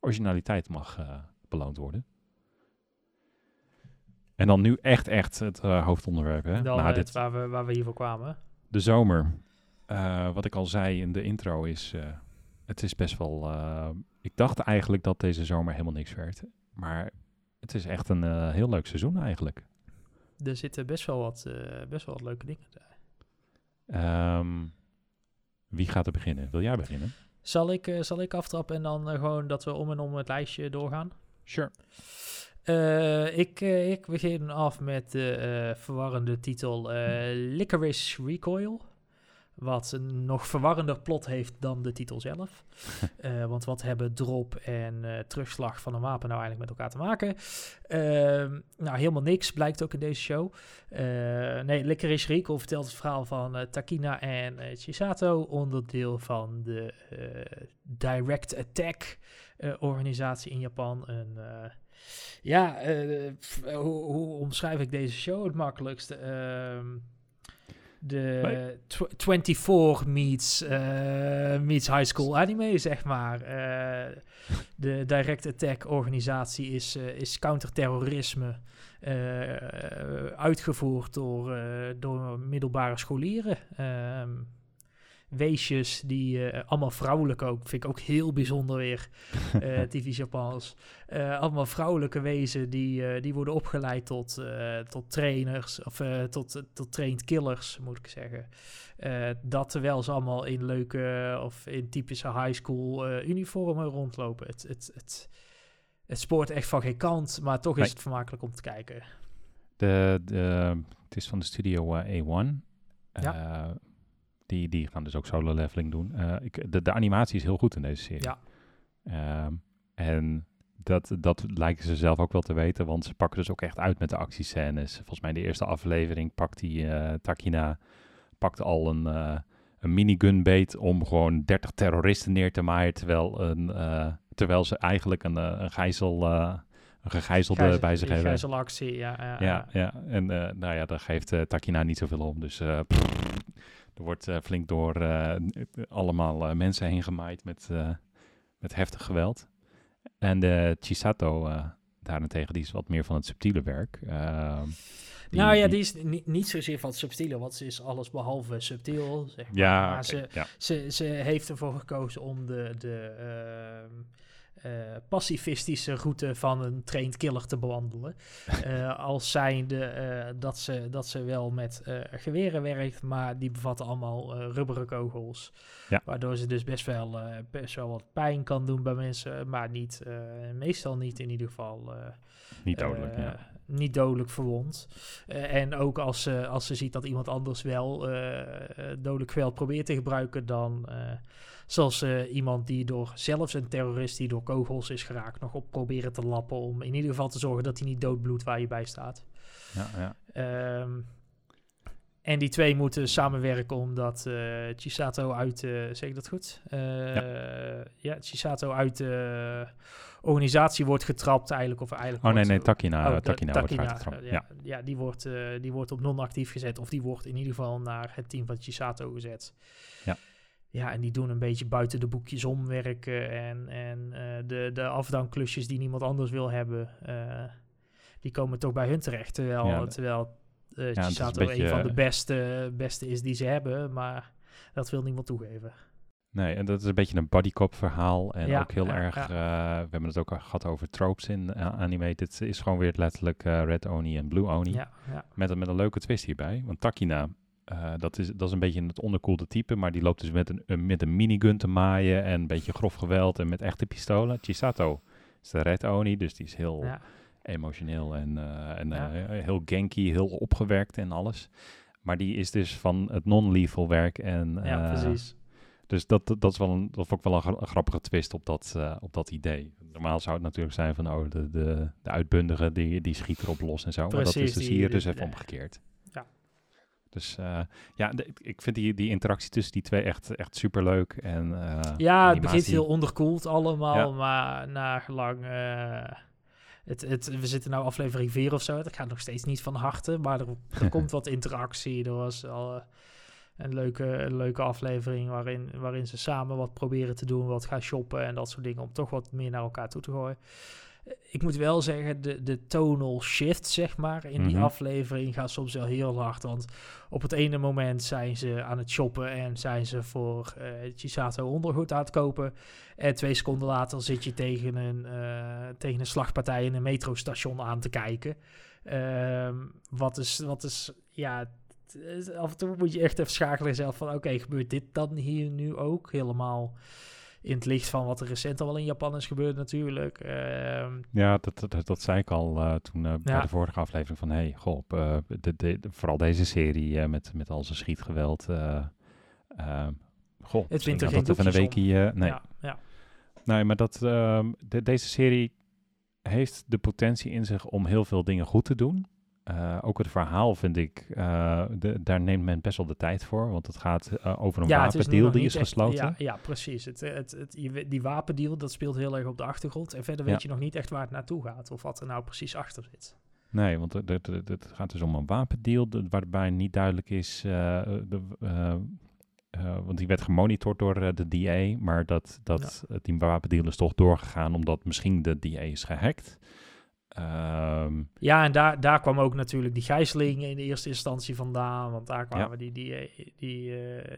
originaliteit mag eh, beloond worden. En dan nu echt, echt het eh, hoofdonderwerp. Hè? Dan Nou, het dit, waar, we, waar we hiervoor kwamen. de zomer. Eh, wat ik al zei in de intro is, eh, het is best wel... eh, ik dacht eigenlijk dat deze zomer helemaal niks werd. Maar het is echt een eh, heel leuk seizoen eigenlijk. Er zitten best wel wat, eh, best wel wat leuke dingen bij. Ehm, wie gaat er beginnen? Wil jij beginnen? Zal ik, eh, zal ik aftrappen en dan eh, gewoon dat we om en om het lijstje doorgaan? Sure. Eh, ik, eh, ik begin af met de eh, verwarrende titel Licorice Recoil. Wat een nog verwarrender plot heeft dan de titel zelf. Want wat hebben drop en terugslag van een wapen nou eigenlijk met elkaar te maken? Ehm, nou, helemaal niks blijkt ook in deze show. Nee, Licorice Recoil vertelt het verhaal van Takina en Chisato. Onderdeel van de Direct Attack organisatie in Japan. Een... eh, ja, eh, pff, hoe, hoe omschrijf ik deze show het makkelijkste? Ehm, de Nee. tw- 24 meets, eh, meets high school anime, zeg maar. Eh, de Direct Attack organisatie is, eh, is counterterrorisme eh, uitgevoerd door, eh, door middelbare scholieren. Ehm, weesjes die eh, allemaal vrouwelijk ook, vind ik ook heel bijzonder weer eh typisch Japans. Eh, allemaal vrouwelijke wezen die, die worden opgeleid tot, tot trainers of tot, tot trained killers, moet ik zeggen. Dat terwijl ze allemaal in leuke of in typische high school uniformen rondlopen. Het, het, het, het spoort echt van geen kant, maar toch is Nee. het vermakelijk om te kijken. De, de, het is van de studio eh, A1. Ja. Die, die gaan dus ook solo leveling doen. Eh, ik, de, de animatie is heel goed in deze serie. Ja. Ehm, en dat, dat lijken ze zelf ook wel te weten, want ze pakken dus ook echt uit met de actiescènes. Volgens mij in de eerste aflevering pakt die eh, Takina pakt al een, eh, een minigun beet om gewoon 30 terroristen neer te maaien, terwijl, een, terwijl ze eigenlijk een, een gijzel, een gegijzelde Gijzel- bij zich hebben. Gijzelactie, ja. ja, Ja, ja. en nou ja, daar geeft Takina niet zoveel om. Dus pff, er wordt eh, flink door eh, allemaal eh, mensen heen gemaaid met, met heftig geweld. En de Chisato daarentegen, die is wat meer van het subtiele werk. Ehm, nou ja, die is niet, niet zozeer van het subtiele, want ze is alles behalve subtiel. Zeg maar. Ja, maar ze, ja. ze, ze heeft ervoor gekozen om de, de ehm, eh, pacifistische route van een trained killer te bewandelen. Eh, als zijnde eh, dat, ze, dat ze wel met eh, geweren werkt, maar die bevatten allemaal eh, rubberen kogels. Ja. Waardoor ze dus best wel, eh, best wel wat pijn kan doen bij mensen, maar niet, eh, meestal niet in ieder geval. eh, Niet dodelijk, eh, ja. Niet dodelijk verwond. Eh, en ook als ze, als ze ziet dat iemand anders wel eh, eh, dodelijk geweld probeert te gebruiken, dan eh zal ze iemand die door zelfs een terrorist die door kogels is geraakt, nog op proberen te lappen. Om in ieder geval te zorgen dat hij niet doodbloedt waar je bij staat. Ja, ja. Ehm, en die twee moeten samenwerken omdat eh, Chisato uit, eh, zeg ik dat goed? Eh, ja. Chisato uit de organisatie wordt getrapt eigenlijk. Of eigenlijk Oh nee, wordt- nee, Takina, Oh, Takina, wordt Takina, uitgetrapt. eh, Ja. ja, ja, die, wordt, eh, die wordt op non-actief gezet. Of die wordt in ieder geval naar het team van Chisato gezet. Ja. Ja, en die doen een beetje buiten de boekjes omwerken. En, en eh, de, de afdanklusjes die niemand anders wil hebben, eh, die komen toch bij hun terecht. Terwijl, Ja, terwijl het is een Chisato een, van de beste, beste is die ze hebben. Maar dat wil niemand toegeven. Nee, en dat is een beetje een bodycop verhaal. En Ja, ook heel ja, erg, ja. we hebben het ook al gehad over tropes in anime. Dit is gewoon weer letterlijk Red Oni en Blue Oni. Ja, ja. Met, een- met een leuke twist hierbij. Want Takina, eh, dat, is, dat is een beetje het onderkoelde type. Maar die loopt dus met een, een- met een minigun te maaien. En een beetje grof geweld en met echte pistolen. Chisato is de Red Oni, dus die is heel ja. emotioneel en, eh, en Ja. eh, heel genky, heel opgewerkt en alles. Maar die is dus van het non-lethal werk. En, ja, eh, precies. dus dat, dat, is wel een, dat vond ik wel een, gra- een grappige twist op dat, eh, op dat idee. Normaal zou het natuurlijk zijn van, oh, de, de, de uitbundige, die, die schiet erop los en zo. maar dat is dus die- hier die- dus even omgekeerd. Dus uh, ja, de, ik vind die, die interactie tussen die twee echt, echt super leuk. En, uh, ja, het begint heel onderkoeld allemaal, ja. maar na gelang. Uh, het, het, we zitten nu aflevering 4 of zo. Het gaat nog steeds niet van harte, maar er, er komt wat interactie. Er was al een leuke, een leuke aflevering waarin, waarin ze samen wat proberen te doen, wat gaan shoppen en dat soort dingen, om toch wat meer naar elkaar toe te gooien ik moet wel zeggen, de, de tonal shift, zeg maar, in die Mhm. aflevering gaat soms wel heel hard. Want op het ene moment zijn ze aan het shoppen en zijn ze voor eh Chisato ondergoed aan het kopen. En twee seconden later zit je tegen een, eh, tegen een slagpartij in een metrostation aan te kijken. Ehm, wat is, wat is, ja, af en toe moet je echt even schakelen zelf van, oké, gebeurt dit dan hier nu ook? Helemaal in het licht van wat er recent al wel in Japan is gebeurd natuurlijk. Ehm, Ja, dat, dat, dat zei ik al eh, toen eh, bij de vorige aflevering van... hey, goh, eh, de, vooral deze serie met, met al zijn schietgeweld... eh eh, goh, misschien wint er geen dat even een weekje... nee. Ja, ja. nee, maar dat, ehm, de- deze serie heeft de potentie in zich om heel veel dingen goed te doen. Eh, ook het verhaal vind ik, eh, de, daar neemt men best wel de tijd voor. Want het gaat eh, over een ja, wapendeal die is echt- gesloten. Ja, ja precies. Het, het, die wapendeal, dat speelt heel erg op de achtergrond. En verder weet Ja. je nog niet echt waar het naartoe gaat. Of wat er nou precies achter zit. Nee, want het- gaat dus om een wapendeal de- waarbij niet duidelijk is, de, want die werd gemonitord door de DA, maar dat, dat die wapendeal is toch doorgegaan omdat misschien de DA is gehackt. Ehm, Ja, en daar, daar kwam ook natuurlijk die gijzeling in de eerste instantie vandaan. Want daar kwamen die, die, die, eh,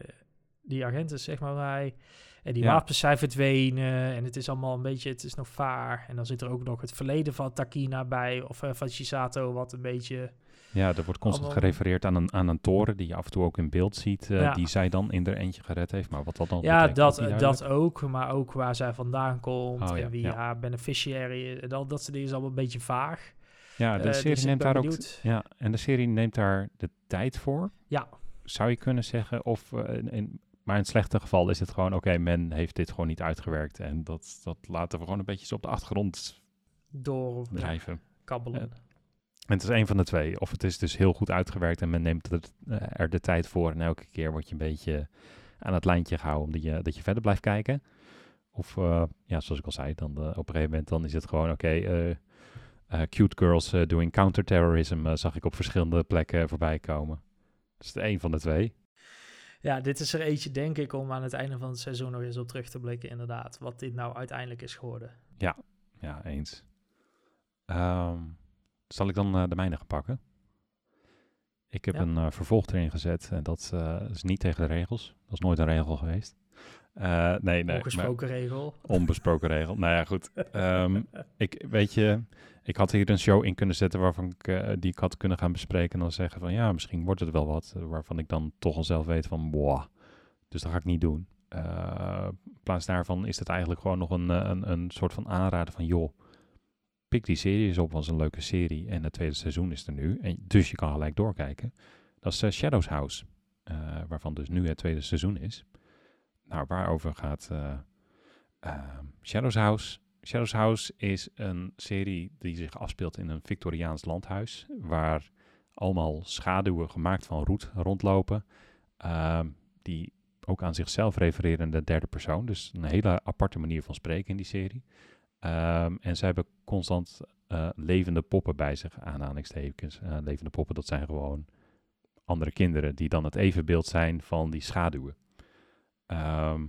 die agenten, zeg maar, bij. En die Ja. wapens zijn verdwenen. En het is allemaal een beetje, het is nog vaar. En dan zit er ook nog het verleden van Takina bij. Of eh, van Shisato, wat een beetje... ja, er wordt constant Allemaal- gerefereerd aan een, aan een toren die je af en toe ook in beeld ziet, eh, Ja. die zij dan in er eentje gered heeft. Maar wat dat dan Ja, betekent, dat, is niet dat ook. Maar ook waar zij vandaan komt. Oh, ja, en wie ja. haar beneficiary al dat soort dingen is allemaal een beetje vaag. Ja, de Eh, serie dus neemt daar ook. Ja, en de serie neemt daar de tijd voor. Ja. Zou je kunnen zeggen, of eh, in, maar in het slechte geval is het gewoon, oké, men heeft dit gewoon niet uitgewerkt. En dat, dat laten we gewoon een beetje zo op de achtergrond Door drijven. kabbelen. En het is een van de twee. Of het is dus heel goed uitgewerkt en men neemt er, eh, er de tijd voor. En elke keer word je een beetje aan het lijntje gehouden, omdat je, dat je verder blijft kijken. Of, eh, ja, zoals ik al zei, dan eh, op een gegeven moment dan is het gewoon, oké, cute girls doing counterterrorism zag ik op verschillende plekken voorbij komen. Dat is de een van de twee. Ja, dit is er eentje, denk ik, om aan het einde van het seizoen nog eens op terug te blikken, inderdaad. Wat dit nou uiteindelijk is geworden. Ja, eens. Ehm, zal ik dan eh, de mijne gaan pakken? Ik heb Ja. een eh, vervolg erin gezet en dat eh, is niet tegen de regels. Dat is nooit een regel geweest. Nee, nee. Ongesproken regel. Onbesproken regel. Nou ja, goed. Ehm, ik, weet je, ik had hier een show in kunnen zetten waarvan ik, die ik had kunnen gaan bespreken. En dan zeggen van ja, misschien wordt het wel wat. waarvan ik dan toch al zelf weet van boah. Dus dat ga ik niet doen. In plaats daarvan is het eigenlijk gewoon nog een, een, een soort van aanrader van joh. Pik die serie eens op, was een leuke serie. En het tweede seizoen is er nu. En dus je kan gelijk doorkijken. Dat is eh, Shadows House. eh, waarvan dus nu het tweede seizoen is. Nou, waarover gaat eh, Ehm, Shadows House. Shadows House is een serie die zich afspeelt in een Victoriaans landhuis, waar allemaal schaduwen gemaakt van roet rondlopen, ehm, die ook aan zichzelf refereren in de derde persoon. Dus een hele aparte manier van spreken in die serie. Ehm, en zij hebben constant eh, levende poppen bij zich, aanhalingstekens. Eh, levende poppen, dat zijn gewoon andere kinderen die dan het evenbeeld zijn van die schaduwen. Ehm,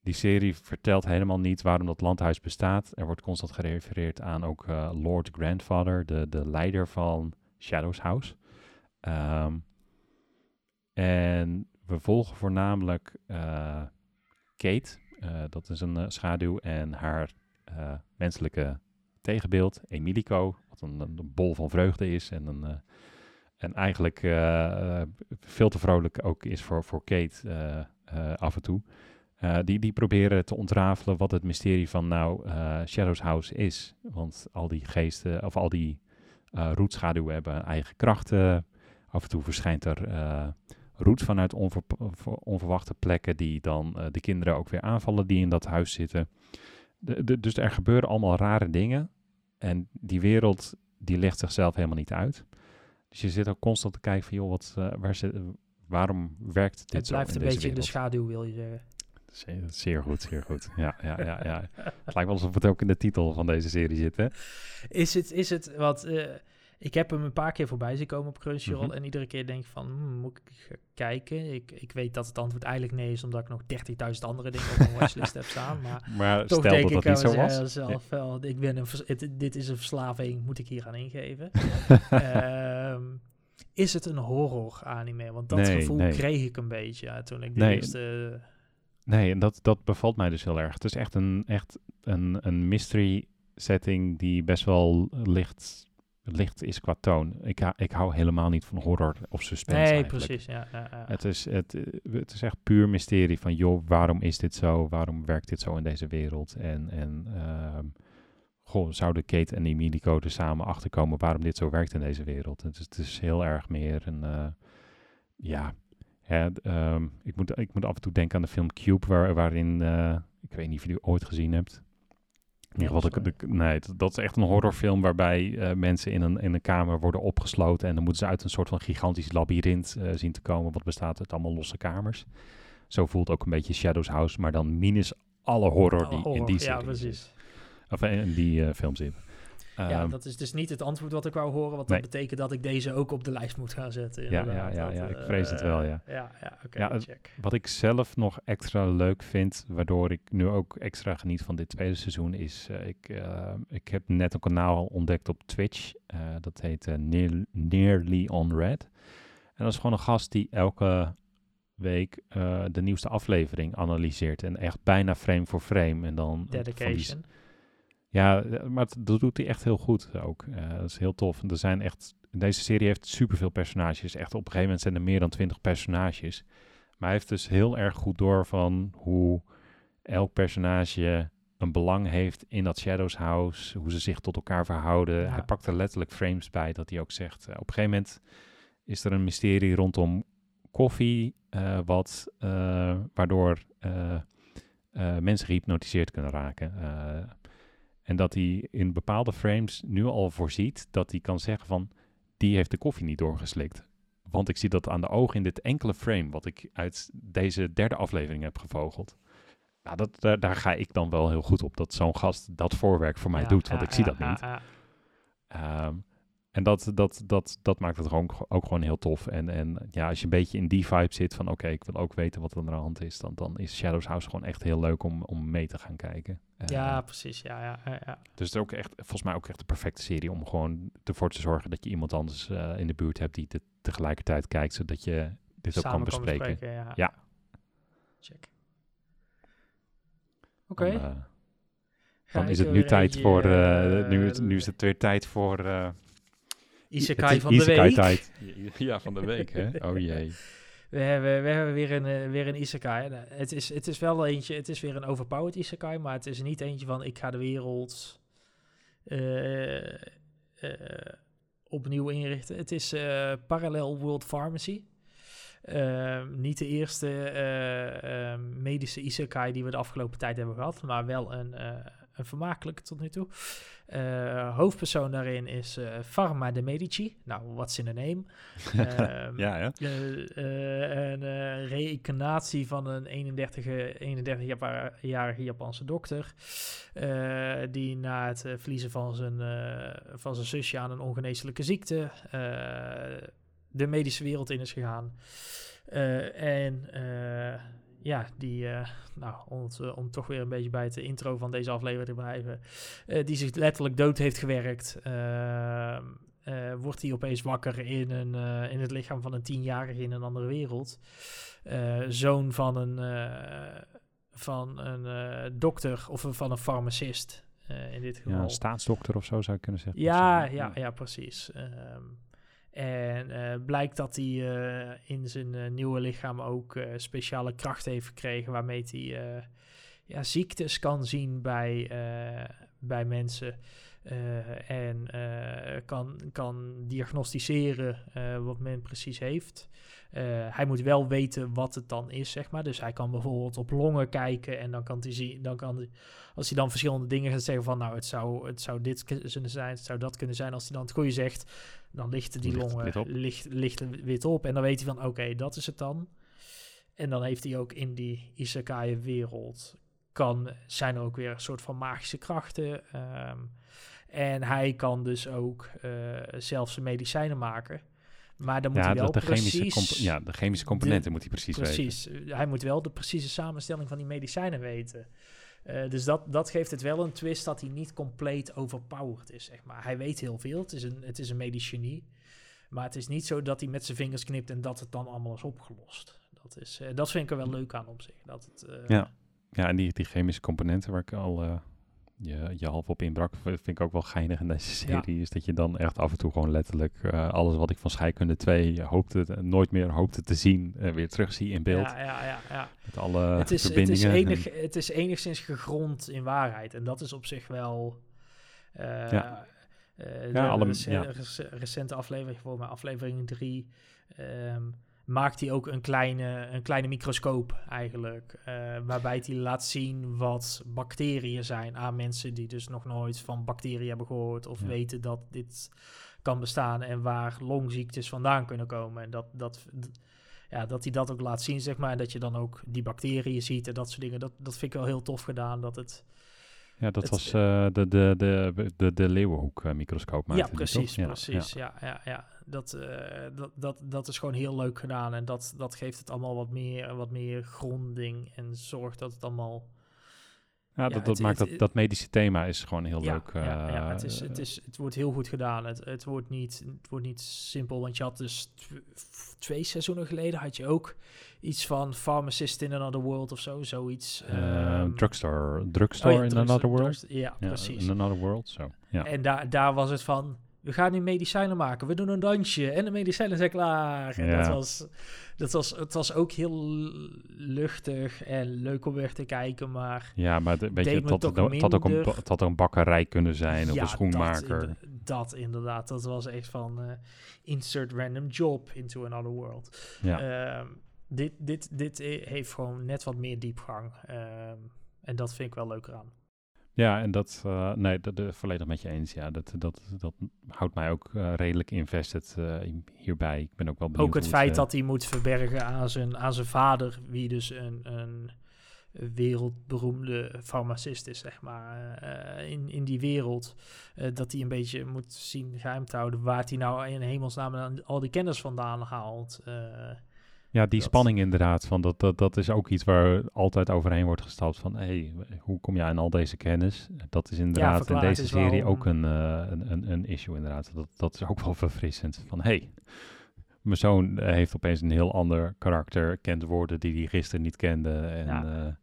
die serie vertelt helemaal niet waarom dat landhuis bestaat. Er wordt constant gerefereerd aan ook eh, Lord Grandfather, de, de leider van Shadows House. Ehm, en we volgen voornamelijk Kate, dat is een schaduw, en haar eh, menselijke tegenbeeld, Emilico, wat een, bol van vreugde is en, een, eh, en eigenlijk eh, veel te vrolijk ook is voor, voor Kate af en toe. Die, die proberen te ontrafelen wat het mysterie van nou Shadows House is. Want al die geesten, of al die roetschaduwen hebben eigen krachten. Af en toe verschijnt er roet vanuit onver- onverwachte plekken die dan de kinderen ook weer aanvallen die in dat huis zitten. De, de- dus er gebeuren allemaal rare dingen. En die wereld die legt zichzelf helemaal niet uit. Dus je zit ook constant te kijken van, joh, wat, eh, waar zit, waarom werkt dit Het blijft een beetje in de schaduw, wil je zeggen. Zeer, zeer goed, zeer goed. Ja, ja, ja, ja. Het lijkt wel alsof het ook in de titel van deze serie zit, hè? Is het, is het wat... eh, ik heb hem een paar keer voorbij zien komen op Crunchyroll. Mhm. En iedere keer denk ik van, hmm, moet ik kijken? Ik, ik weet dat het antwoord eigenlijk nee is, omdat ik nog 30.000 andere dingen op mijn watchlist heb staan. Maar Maar toch denk dat ik dat zo was. zelf wel, ik ben een, het- dit is een verslaving, moet ik hier aan ingeven? Ehm, is het een horror anime? Want dat Nee, gevoel nee. kreeg ik een beetje ja, toen ik de Nee. eerste... Nee, en dat, dat bevalt mij dus heel erg. Het is echt een, echt een, een mystery setting die best wel licht, licht is qua toon. Ik, ik hou helemaal niet van horror of suspense Nee, eigenlijk. precies. Ja, ja, ja. Het is, het, eh, het is echt puur mysterie van, joh, waarom is dit zo? Waarom werkt dit zo in deze wereld? En, en goh, zouden Kate en Emilico er samen achterkomen waarom dit zo werkt in deze wereld? Het is, het is heel erg meer een, eh, ja, hè, ehm, ik, moet, ik moet af en toe denken aan de film Cube, waar, waarin, eh, ik weet niet of je die ooit gezien hebt. In ieder geval, de, de- nee, dat, is echt een horrorfilm waarbij eh, mensen in een, in een kamer worden opgesloten en dan moeten ze uit een soort van gigantisch labyrint eh, zien te komen, wat bestaat uit allemaal losse kamers. Zo voelt ook een beetje Shadows House, maar dan minus alle horror die in die Ja, serie precies. zit. Of eh, in die eh, film zit. Ja, Ehm, dat is dus niet het antwoord wat ik wou horen, want Nee. dat betekent dat ik deze ook op de lijst moet gaan zetten. Ja, ja, ja, ik eh, vrees het wel, ja. Ja, ja oké, check. Wat ik zelf nog extra leuk vind, waardoor ik nu ook extra geniet van dit tweede seizoen, is eh, ik, eh, ik heb net een kanaal ontdekt op Twitch. dat heet Near- Nearly on Red. En dat is gewoon een gast die elke week de nieuwste aflevering analyseert. En echt bijna frame voor frame. En dan van die- Dedication. Ja, eh, maar dat doet hij echt heel goed ook. Eh, dat is heel tof. En er zijn echt, deze serie heeft superveel personages. Echt op een gegeven moment zijn er meer dan twintig personages. Maar hij heeft dus heel erg goed door van hoe elk personage een belang heeft in dat Shadows House. Hoe ze zich tot elkaar verhouden. Ja. Hij pakt er letterlijk frames bij dat hij ook zegt. eh, op een gegeven moment is er een mysterie rondom koffie. wat, waardoor mensen gehypnotiseerd kunnen raken. En dat hij in bepaalde frames nu al voorziet dat hij kan zeggen van die heeft de koffie niet doorgeslikt. Want ik zie dat aan de ogen in dit enkele frame wat ik uit deze derde aflevering heb gevogeld. Nou, dat, daar, daar ga ik dan wel heel goed op dat zo'n gast dat voorwerk voor mij Ja, doet, want ja, ik zie ja, dat niet. ja. En dat, dat, dat, dat maakt het gewoon, ook gewoon heel tof. En, en ja, als je een beetje in die vibe zit van oké, ik wil ook weten wat er aan de hand is, dan, dan is Shadows House gewoon echt heel leuk om, om mee te gaan kijken. Eh, Ja, precies. Ja, ja, ja, ja. dus het is ook echt, volgens mij ook echt de perfecte serie om gewoon ervoor te zorgen dat je iemand anders eh, in de buurt hebt die dit tegelijkertijd kijkt, zodat je dit ook kan bespreken. ja. Ja. Check. Oké. Dan, eh, dan is het nu tijd voor, nu, nu is het weer tijd voor... Isekai van de week. tijd. Ja, van de week, hè? Oh jee. We hebben, we hebben weer een, eh, weer een isekai. Nou, Het is, het is wel eentje, het is weer een overpowered isekai, maar het is niet eentje van ik ga de wereld eh, eh, opnieuw inrichten. Het is eh Parallel World Pharmacy. Ehm, niet de eerste medische isekai die we de afgelopen tijd hebben gehad, maar wel een, eh een vermakelijke tot nu toe. Eh, hoofdpersoon daarin is eh Pharma de Medici. Nou, what's in a name? Ehm, ja, eh, een reïncarnatie van een 31 31-jarige Japanse dokter. die na het verliezen van zijn, van zijn zusje aan een ongeneeslijke ziekte. de medische wereld in is gegaan. En ja, die, eh, nou, om, het, eh, om toch weer een beetje bij het intro van deze aflevering te blijven, eh, die zich letterlijk dood heeft gewerkt. Ehm, eh, wordt hij opeens wakker in, een, in het lichaam van een tienjarige in een andere wereld. Zoon van een, van een dokter of van een farmacist in dit geval. Ja, een staatsdokter of zo zou je kunnen zeggen. Ja, ja, ja, precies. Ehm, en eh, blijkt dat hij eh, in zijn eh, nieuwe lichaam ook speciale krachten heeft gekregen waarmee hij ja, ziektes kan zien bij, bij mensen. Eh, en eh, kan, kan diagnosticeren eh, wat men precies heeft. Hij moet wel weten wat het dan is, zeg maar. Dus hij kan bijvoorbeeld op longen kijken en dan kan hij zien, dan kan als hij dan verschillende dingen gaat zeggen van, nou, het zou, het zou dit kunnen zijn, het zou dat kunnen zijn. Als hij dan het goede zegt, dan lichten die longen wit op. licht, lichten wit op. En dan weet hij van, oké, dat is het dan. En dan heeft hij ook in die isekai-wereld, kan, zijn er ook weer een soort van magische krachten. ehm, en hij kan dus ook eh, zelf zijn medicijnen maken. Maar dan moet Ja, hij wel de chemische, precies... ja, de chemische componenten moet hij precies, weten. Precies. Hij moet wel de precieze samenstelling van die medicijnen weten. Eh, dus dat, dat geeft het wel een twist dat hij niet compleet overpowered is, zeg maar. Hij weet heel veel. Het is een, het is een medisch genie. Maar het is niet zo dat hij met zijn vingers knipt en dat het dan allemaal is opgelost. Dat, is, eh, dat vind ik er wel leuk aan op zich. Dat het, Ja. Ja, en die, die chemische componenten waar ik al je, je half op inbrak, vind ik ook wel geinig in deze Ja. serie. Is dat je dan echt af en toe gewoon letterlijk eh, alles wat ik van scheikunde 2 hoopte, te- nooit meer hoopte te zien, eh, weer terugzie in beeld. Ja, ja, ja, ja. Met alle het, is, het, verbindingen. is en- enig, het is enigszins gegrond in waarheid. En dat is op zich wel... eh, Ja. eh, Ja, de alle- rece- recente aflevering, voor mij aflevering 3, maakt hij ook een kleine, een kleine microscoop eigenlijk. eh, waarbij hij laat zien wat bacteriën zijn aan mensen die dus nog nooit van bacteriën hebben gehoord of Ja. weten dat dit kan bestaan en waar longziektes vandaan kunnen komen. En dat, dat, ja, dat hij dat ook laat zien, zeg maar. En dat je dan ook die bacteriën ziet en dat soort dingen. Dat, dat vind ik wel heel tof gedaan. Dat het, ja, dat het- was eh, de, de, de, de, de Leeuwenhoek-microscoop. ja, precies, precies. Ja, ja, ja. Dat, eh, dat, dat, dat is gewoon heel leuk gedaan. En dat, dat geeft het allemaal wat meer, wat meer gronding en zorgt dat het allemaal... Ja, Ja, dat, het- dat maakt het- dat, dat medische thema is gewoon heel ja, leuk. ja, ja, eh, het, is, het, is, het wordt heel goed gedaan. Het, het, wordt niet, het wordt niet simpel, want je had dus twee seizoenen geleden had je ook iets van Pharmacist in Another World of zo, zoiets. drugstore, drugstore oh ja, in another world. Ja, precies. in another world, zo. Ja. En daar daar was het van, we gaan nu medicijnen maken. We doen een dansje en de medicijnen zijn klaar. En dat was, dat was, het was ook heel luchtig en leuk om weer te kijken, maar... Ja, maar de, weet je, me had, had ook een, een bakkerij kunnen zijn of een schoenmaker. Dat, dat inderdaad. Dat was echt van eh, insert random job into another world. ja. Ehm, dit, dit, dit heeft gewoon net wat meer diepgang. Ehm, en dat vind ik wel leuker aan. Ja, en dat, eh, nee, dat, dat volledig met je eens. Ja, dat, dat, dat houdt mij ook eh, redelijk invested eh, hierbij. Ik ben ook wel benieuwd Ook het feit eh, dat hij moet verbergen aan zijn, aan zijn vader, wie dus een, een wereldberoemde farmacist is, zeg maar, eh, in, in die wereld. eh, dat hij een beetje moet zien geheim te houden waar hij nou in hemelsnaam al die kennis vandaan haalt. Eh. Ja, die dat- spanning inderdaad. Van dat, dat, dat is ook iets waar altijd overheen wordt gestapt. Van hey, hoe kom je aan al deze kennis? Dat is inderdaad in deze is serie ook een, eh, een, een, een issue inderdaad. Dat, dat is ook wel verfrissend. Van hey, mijn zoon eh, heeft opeens een heel ander karakter. Kent woorden die hij gisteren niet kende. En, Ja.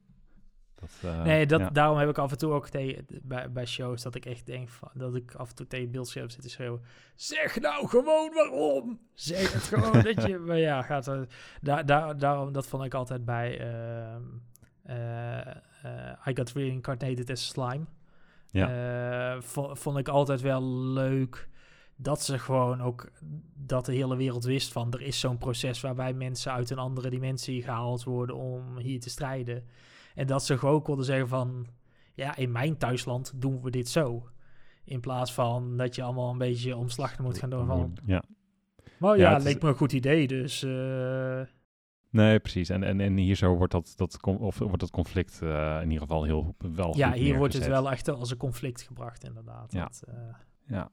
Eh, dat, nee, dat, ja. daarom heb ik af en toe ook tegen, bij, bij shows dat ik echt denk van, dat ik af en toe tegen het beeldscherm zit te schreeuwen. Zeg nou gewoon waarom! Zeg het gewoon dat je... Maar ja, gaat daar, daar, daarom, dat vond ik altijd bij ehm, eh, eh, I Got Reincarnated as Slime. Ja. Vo- vond ik altijd wel leuk dat ze gewoon ook dat de hele wereld wist van er is zo'n proces waarbij mensen uit een andere dimensie gehaald worden om hier te strijden. En dat ze gewoon konden zeggen van ja, in mijn thuisland doen we dit zo. In plaats van dat je allemaal een beetje omslachtig moet gaan doen van. Ja. Maar Ja, ja, het is- leek me een goed idee, dus eh, Nee, precies. En, en, en hier zo wordt dat, dat, of wordt dat conflict eh, in ieder geval heel wel ja, hier wordt het wel echt als een conflict gebracht, inderdaad. Ja. Dat, eh, Ja.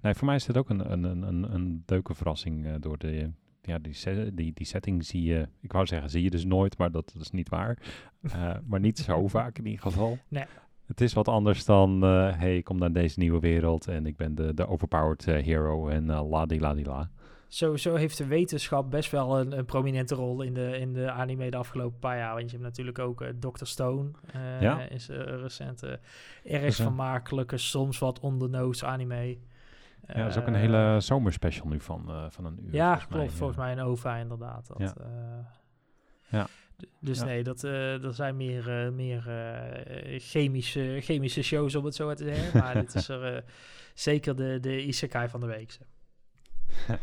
Nee, voor mij is dit ook een, een, een, een, een leuke verrassing door de... Ja, die, die, die setting zie je... Ik wou zeggen, zie je dus nooit, maar dat, dat is niet waar. Eh, maar niet zo vaak in ieder geval. Nee. Het is wat anders dan... eh hey, ik kom naar deze nieuwe wereld en ik ben de, de overpowered eh, hero en uh, la-di-la-di-la. Sowieso heeft de wetenschap best wel een, een prominente rol in de, in de anime de afgelopen paar jaar. Want je hebt natuurlijk ook eh, Dr. Stone. Ja. Is een recente, erg vermakelijke, soms wat on-the-nose anime. Ja, dat is ook een Eh, hele zomerspecial nu van, eh, van een uur. Ja, volgens klopt. mij, volgens eh. mij een OVA inderdaad. Dat, Ja. eh, Ja. Dus Ja. nee, dat, eh er zijn meer, eh, meer eh, chemische, chemische shows, om het zo te zeggen. Maar dit is er eh, zeker de, de isekai van de week.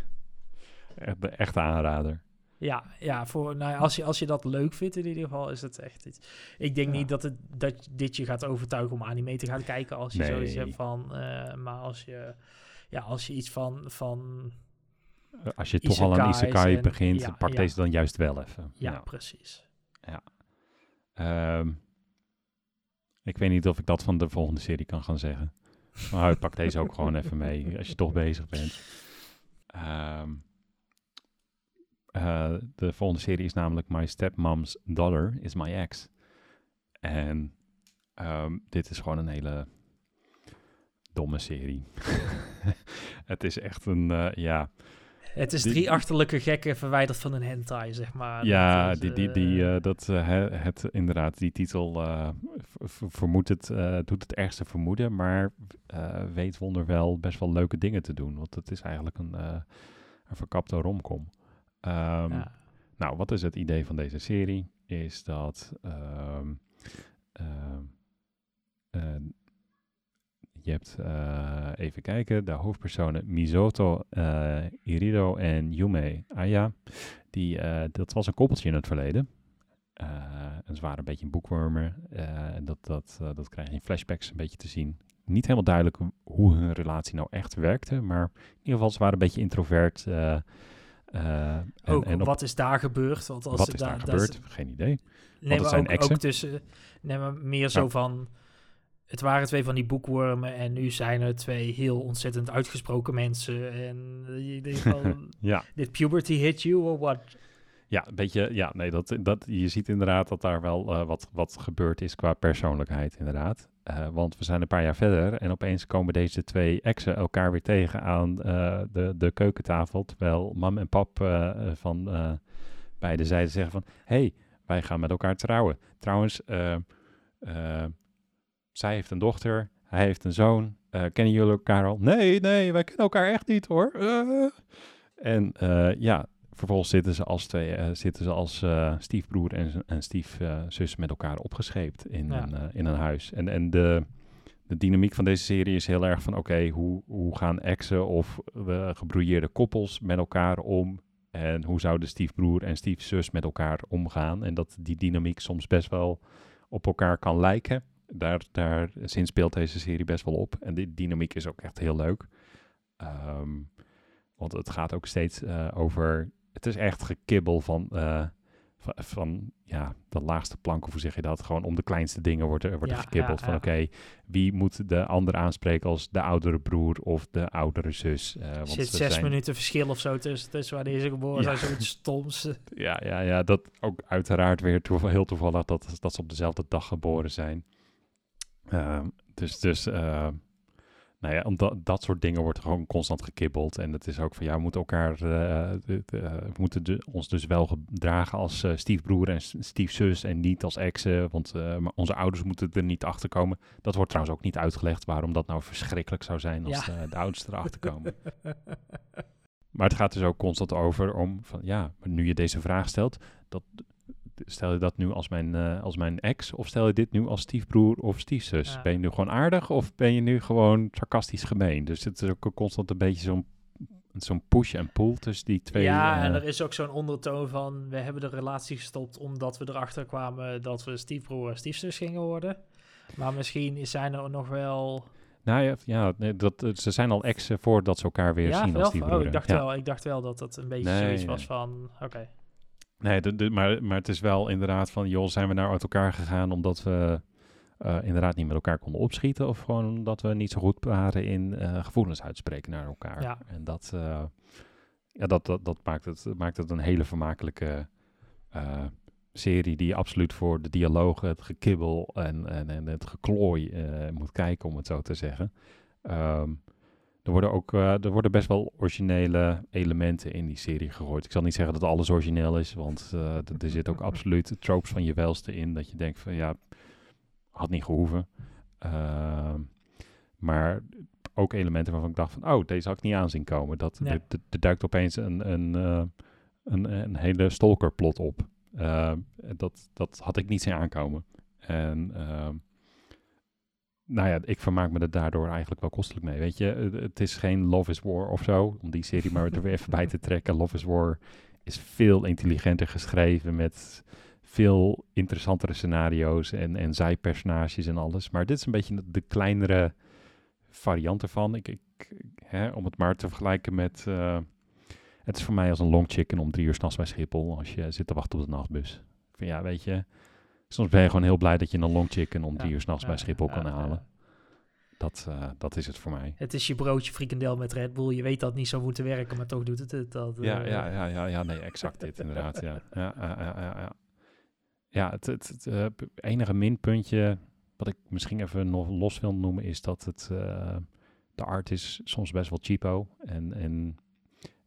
Echt de echte aanrader. Ja, ja voor, nou, ja, als, je, als je dat leuk vindt in ieder geval, is het echt iets. Ik denk Ja. niet dat, het, dat dit je gaat overtuigen om anime te gaan kijken als je zoiets Nee. hebt van... eh, maar als je, ja, als je iets van... van Eh, Als je toch al aan Isekai en- begint, ja, pak ja. deze dan juist wel even. ja, precies. Ehm, ik weet niet of ik dat van de volgende serie kan gaan zeggen. Maar pak deze ook gewoon even mee, als je toch bezig bent. Ehm, eh, de volgende serie is namelijk My Stepmom's Daughter is My Ex. En ehm, dit is gewoon een hele domme serie. het is echt een, eh, ja... Het is Die- drie achterlijke gekken verwijderd van een hentai, zeg maar. Ja, Dat is, die, die, die, eh, dat, eh, hè, het, inderdaad, die titel vermoedt het, doet het ergste vermoeden, maar weet wonderwel best wel leuke dingen te doen. Want het is eigenlijk een, een verkapte romcom. Ehm, ja. Nou, wat is het idee van deze serie? Is dat ehm, ehm, eh, je hebt, eh, even kijken, de hoofdpersonen Misoto, eh, Irido en Yume Aya. Die, eh, dat was een koppeltje in het verleden. En ze waren een beetje een boekwormer. en dat, dat, dat krijg je in flashbacks een beetje te zien. Niet helemaal duidelijk hoe- hun relatie nou echt werkte. Maar in ieder geval, ze waren een beetje introvert. eh, en, Ook, en op- wat is daar gebeurd? Want als wat is daar dat gebeurd? Geen idee. Nee, maar zijn ook, exen. ook tussen... Nee, maar meer zo Ja. van... Het waren twee van die boekwormen en nu zijn er twee heel ontzettend uitgesproken mensen. En je denkt van, Ja, did puberty hit you or what? ja, een beetje. Ja, nee, dat, dat, je ziet inderdaad dat daar wel eh, wat, wat gebeurd is qua persoonlijkheid, inderdaad. Eh, want we zijn een paar jaar verder en opeens komen deze twee exen elkaar weer tegen aan eh, de, de keukentafel. Terwijl mam en pap eh, eh, van eh, beide zijden zeggen van... hey, wij gaan met elkaar trouwen. Trouwens, eh, eh, zij heeft een dochter, hij heeft een zoon. Eh, kennen jullie elkaar al? Nee, nee, wij kennen elkaar echt niet hoor. Eh. En eh, ja, vervolgens zitten ze als, twee, zitten ze als stiefbroer en, en stiefzus met elkaar opgescheept in, Ja. een, in een huis. En, en de, de dynamiek van deze serie is heel erg van... oké, hoe, hoe gaan exen of gebrouilleerde koppels met elkaar om... En hoe zouden stiefbroer en stiefzus met elkaar omgaan? En dat die dynamiek soms best wel op elkaar kan lijken. Daar, daar zin speelt deze serie best wel op. En die dynamiek is ook echt heel leuk. Ehm, want het gaat ook steeds eh, over... Het is echt gekibbel van, eh, van, van ja, de laagste plank, of hoe zeg je dat? Gewoon om de kleinste dingen wordt er, wordt er Ja, gekibbeld. ja, van ja. oké, wie moet de ander aanspreken als de oudere broer of de oudere zus? Eh, Er zit ze zes zijn- minuten verschil of zo tussen, tussen wanneer ze geboren Ja. zijn. Zoiets stoms. Ja, ja, ja, dat ook uiteraard weer toeval, heel toevallig dat, dat ze op dezelfde dag geboren zijn. Ehm, dus, dus eh, nou ja, omdat dat soort dingen wordt gewoon constant gekibbeld. En het is ook van, ja, we moeten elkaar, eh, de- de- eh, we moeten de- ons dus wel gedragen als eh, stiefbroer en stiefzus en niet als exen. Want maar onze ouders moeten er niet achter komen. Dat wordt trouwens ook niet uitgelegd waarom dat nou verschrikkelijk zou zijn als Ja. eh, de ouders erachter komen. Maar het gaat dus ook constant over om van ja, nu je deze vraag stelt, dat, stel je dat nu als mijn, eh, als mijn ex of stel je dit nu als stiefbroer of stiefzus? Ja. Ben je nu gewoon aardig of ben je nu gewoon sarcastisch gemeen? Dus het is ook constant een beetje zo'n zo'n push en pull tussen die twee. ja, en eh, er is ook zo'n ondertoon van... We hebben de relatie gestopt omdat we erachter kwamen dat we stiefbroer en stiefzus gingen worden. Maar misschien zijn er nog wel... nou ja, ja dat, eh, ze zijn al exen voordat ze elkaar weer ja, zien als stiefbroer. Oh, ik dacht, ja. wel, ik dacht wel dat dat een beetje Nee, zoiets was van... Oké. Nee, de, de- maar, maar het is wel inderdaad van, joh, zijn we nou uit elkaar gegaan omdat we eh, inderdaad niet met elkaar konden opschieten of gewoon omdat we niet zo goed waren in eh, gevoelens uitspreken naar elkaar. Ja. En dat, eh, ja, dat, dat, dat maakt, het, maakt het een hele vermakelijke serie die absoluut voor de dialogen, het gekibbel en, en, en het geklooi moet kijken, om het zo te zeggen. Ehm, er worden ook eh, er worden best wel originele elementen in die serie gegooid. Ik zal niet zeggen dat alles origineel is, want eh, er zit ook absoluut tropes van je welste in. Dat je denkt van ja, had niet gehoeven. Ehm, maar ook elementen waarvan ik dacht van oh, deze had ik niet aanzien komen. Dat, Nee. er, er- er duikt opeens een, een, eh, een, een hele stalkerplot op. Ehm, dat, dat had ik niet zien aankomen. En ehm, nou ja, ik vermaak me er daardoor eigenlijk wel kostelijk mee. Weet je, het, is geen Love is War of zo, om die serie maar er weer even bij te trekken. Love is War is veel intelligenter geschreven met veel interessantere scenario's en, en zijpersonages en alles. Maar dit is een beetje de kleinere variant ervan. Ik, ik, hè, om het maar te vergelijken met... eh, het is voor mij als een long chicken om drie uur s'nachts bij Schiphol als je zit te wachten op de nachtbus. Vind, ja, weet je, soms ben je gewoon heel blij dat je een long chicken om drie uur s'nachts bij Schiphol kan halen. Dat, eh, dat is het voor mij. Het is je broodje frikandel met Red Bull. Je weet dat het niet zou moeten werken, maar toch doet het het. Dat, Ja, eh, ja, ja, ja, ja, nee, exact dit inderdaad, ja. Ja, ja, ja, ja, ja. Het, het, het eh, enige minpuntje wat ik misschien even nog los wil noemen is dat het, de art is soms best wel cheapo en, en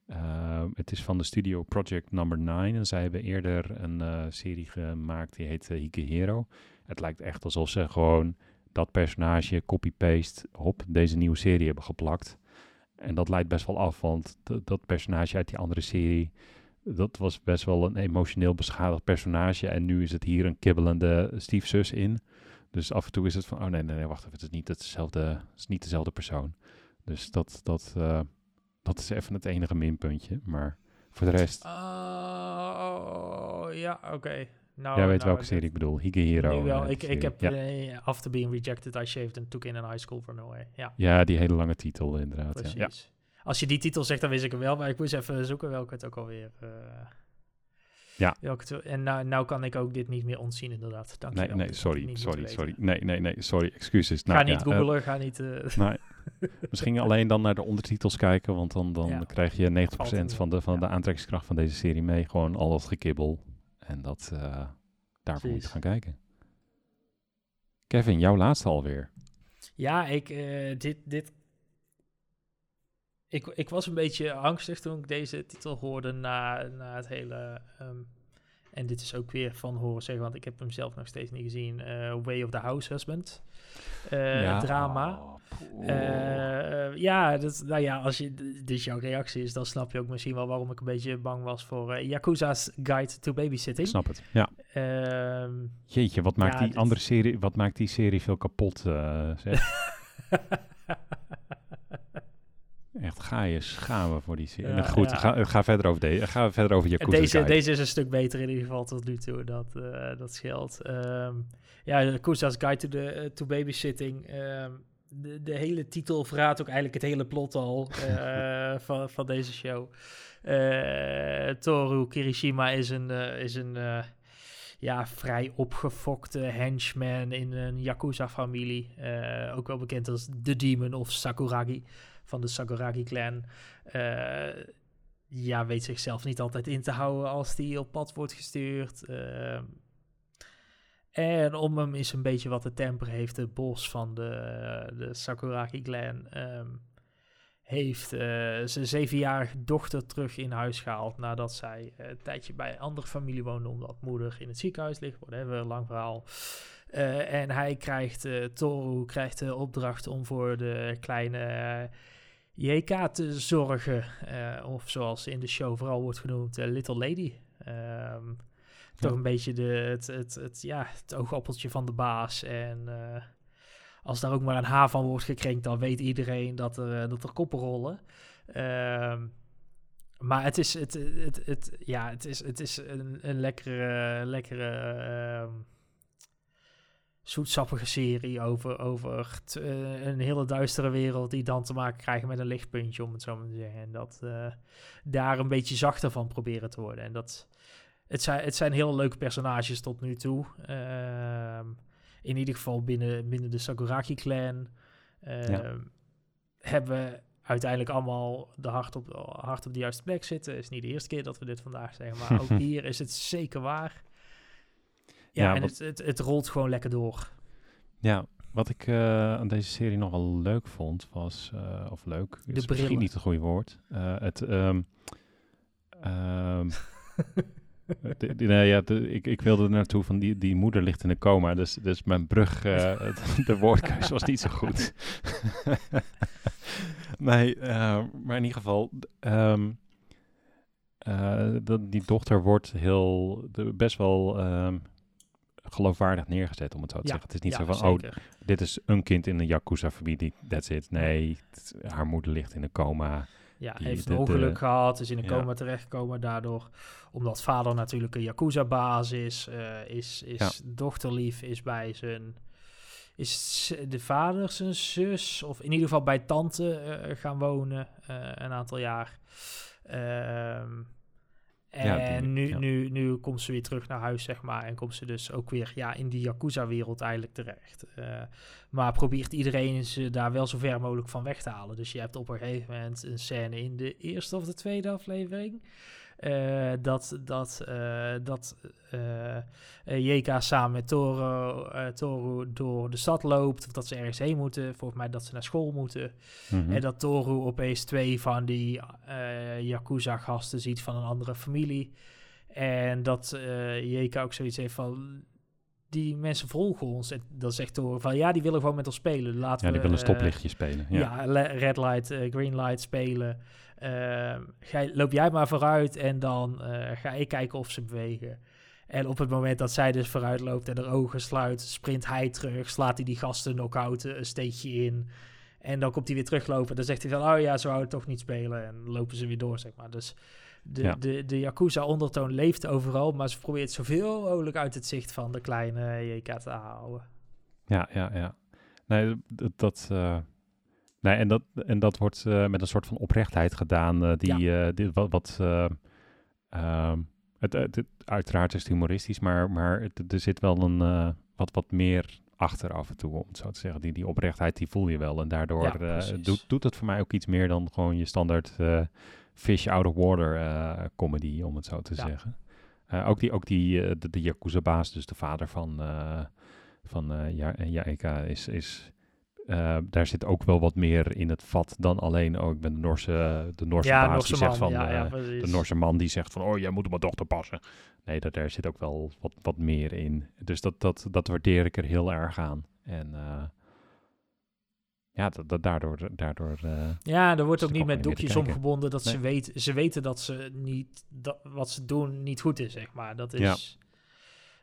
eh, het is van de studio Project Number 9 en zij hebben eerder een eh, serie gemaakt die heet uh, Higehiro. Het lijkt echt alsof ze gewoon dat personage copy-paste op deze nieuwe serie hebben geplakt. En dat leidt best wel af, want dat personage uit die andere serie, dat was best wel een emotioneel beschadigd personage. En nu is het hier een kibbelende stiefzus in. Dus af en toe is het van, oh nee, nee, nee wacht even, het is niet, hetzelfde, het is niet dezelfde persoon. Dus dat, dat, eh, dat is even het enige minpuntje. Maar voor de rest, Oh, ja, oké. Nou, jij weet nou, welke serie ik bedoel, Higehiro. Nu wel. Ik, ik heb Ja. eh, After Being Rejected, I Shaved and Took in an High School for No Way. Ja, ja, die hele lange titel inderdaad. Precies. Ja. Als je die titel zegt, dan wist ik hem wel, maar ik moest even zoeken welke het ook alweer... eh Ja. Welke het, en nou, nou kan ik ook dit niet meer ontzien, inderdaad. Dank je Nee, wel. nee, sorry, sorry, sorry. Nee, nee, nee, sorry, excuses. Ga Nou, niet ja, eh, googlen, ga niet... Nee, misschien alleen dan naar de ondertitels kijken, want dan, dan Ja. krijg je 90% Valt van, de, van ja. de aantrekkingskracht van deze serie mee. Gewoon al dat gekibbel. En dat, eh, daarvoor moet je gaan kijken. Kevin, jouw laatste alweer. Ja, ik, eh, dit, dit... Ik, ik was een beetje angstig toen ik deze titel hoorde na, na het hele... ehm, en dit is ook weer van horen zeggen, want ik heb hem zelf nog steeds niet gezien. eh, Way of the House Husband. Eh, Drama. Oh. Eh, ja, dat, nou ja, als je, d- dit jouw reactie is, dan snap je ook misschien wel waarom ik een beetje bang was voor Yakuza's Guide to ik Babysitting. snap het. Ja. Ehm, Jeetje, wat maakt Ja, die dit- andere serie, wat maakt die serie veel kapot? eh, zeg. Echt, ga je schamen voor die serie. Ja, Nou, goed, ja. ga, ga verder over deze. Ga verder over je deze, deze is een stuk beter in ieder geval tot nu toe, dat, eh, dat scheelt. Ehm ja, Yakuza's Guide to, the, eh, to Babysitting. ehm, de, de hele titel verraadt ook eigenlijk het hele plot al eh, van, van deze show. Toru Kirishima is een, is een ja, vrij opgefokte henchman in een Yakuza-familie. Ook wel bekend als The Demon of Sakuragi van de Sakuragi-clan. Eh, ja, weet zichzelf niet altijd in te houden als die op pad wordt gestuurd. Ehm, en om hem eens een beetje wat te temperen heeft de bos van de, de Sakuragi-clan... ehm, heeft eh, zijn zevenjarige dochter terug in huis gehaald... nadat zij een tijdje bij een andere familie woonde... omdat moeder in het ziekenhuis ligt. Whatever, lang verhaal. Eh, en hij krijgt, Toru krijgt de opdracht om voor de kleine JK te zorgen. eh, of zoals in de show vooral wordt genoemd, eh, Little Lady. Ehm, Toch Ja. een beetje de, het, het, het, ja, het oogappeltje van de baas. En eh, als daar ook maar een haar van wordt gekrenkt, dan weet iedereen dat er, dat er koppen rollen. Ehm, maar het is, het, het, het, ja, het is, het is een, een lekkere, lekkere ehm, zoetsappige serie over, over t- eh, een hele duistere wereld die dan te maken krijgt met een lichtpuntje, om het zo maar te zeggen. En dat eh, daar een beetje zachter van proberen te worden. En dat, het, zijn, het zijn hele leuke personages tot nu toe. Ehm, in ieder geval binnen, binnen de Sakuragi-clan ehm, hebben we uiteindelijk allemaal de hart op, hart op de juiste plek zitten. Het is niet de eerste keer dat we dit vandaag zeggen, maar ook hier is het zeker waar. Ja, en wat- het, het, het rolt gewoon lekker door. Ja, wat ik eh, aan deze serie nog wel leuk vond, was, eh, of leuk, is brillen. misschien niet het goede woord. Eh, het, de- de- nee, ja, de- ik, ik wilde er naartoe van die, die moeder ligt in de coma, dus, dus mijn brug, de woordkeuze was niet zo goed. nee, maar in ieder geval, ehm, eh, dat, die dochter wordt heel, de- best wel geloofwaardig neergezet, om het zo te Ja, zeggen. Het is niet ja, zo van, oh, dit is een kind in een Yakuza-familie, that's it. Nee, het- haar moeder ligt in een coma. Ja, die- heeft de- een ongeluk de- gehad, is in een Ja. coma terechtgekomen daardoor. Omdat vader natuurlijk een Yakuza-baas is, eh, is, is dochterlief, is bij zijn... Is de vader zijn zus, of in ieder geval bij tante eh, gaan wonen eh, een aantal jaar. Ehm, en nu, ja. nu, nu komt ze weer terug naar huis, zeg maar. En komt ze dus ook weer ja, in die Yakuza-wereld eigenlijk terecht. Eh, maar probeert iedereen ze daar wel zo ver mogelijk van weg te halen. Dus je hebt op een gegeven moment een scène in de eerste of de tweede aflevering. Eh, dat dat, eh, dat eh, Jeka samen met Toro, Toru door de stad loopt. Of dat ze ergens heen moeten. Volgens mij dat ze naar school moeten. Mhm. En dat Toru opeens twee van die Yakuza-gasten ziet van een andere familie. En dat Jeka ook zoiets heeft van... Die mensen volgen ons. En dan zegt Toru van... Ja, die willen gewoon met ons spelen. Laten ja, die we, willen een stoplichtje spelen. Ja. ja, red light, green light spelen. Ehm, ga, loop jij maar vooruit en dan eh, ga ik kijken of ze bewegen. En op het moment dat zij dus vooruit loopt en haar ogen sluit, sprint hij terug, slaat hij die gasten knock-out eh, een steekje in. En dan komt hij weer teruglopen. Dan zegt hij van, oh ja, zo hou het toch niet spelen. En lopen ze weer door, zeg maar. Dus de, Ja. de, de Yakuza-ondertoon leeft overal, maar ze probeert zoveel mogelijk uit het zicht van de kleine JK te houden. Ja, ja, ja. Nee, dat... dat eh, nee, en dat, en dat wordt eh, met een soort van oprechtheid gedaan. eh, die, eh, die, wat... wat eh, ehm, het, het, het- uiteraard is het humoristisch, maar, maar het- er zit wel een eh, wat, wat meer achter af en toe, om het zo te zeggen. Die, die oprechtheid, die voel je wel. En daardoor Ja, eh, doet, doet het voor mij ook iets meer dan gewoon je standaard eh, fish out of water eh, comedy, om het zo te Ja. zeggen. Eh, ook die, ook die eh, de, de Yakuza-baas, dus de vader van, eh van eh ja, Jaeka, is... is eh, daar zit ook wel wat meer in het vat dan alleen, oh, ik ben de Noorse, de Noorse ja, baas Norse die man. zegt van, ja, ja, eh, de Noorse man die zegt van, oh, jij moet op mijn dochter passen. Nee, dat, daar zit ook wel wat, wat meer in. Dus dat, dat, dat waardeer ik er heel erg aan. En eh, ja, dat, dat daardoor... daardoor eh, Ja, er wordt ook niet met doekjes omgebonden dat ze, weten, ze weten dat ze niet dat, wat ze doen niet goed is, zeg maar. Dat is.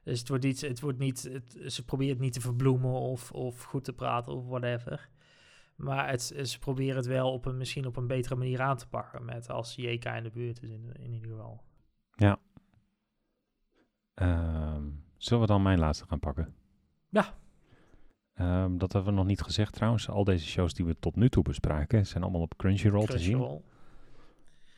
Ja. Dus het wordt niet, het wordt niet, het, ze probeert niet te verbloemen of, of goed te praten of whatever. Maar het, ze proberen het wel op een, misschien op een betere manier aan te pakken. Met als JK in de buurt is, in, in ieder geval. ehm, zullen we dan mijn laatste gaan pakken? Ja. Ehm, dat hebben we nog niet gezegd trouwens. Al deze shows die we tot nu toe bespraken zijn allemaal op Crunchyroll te zien.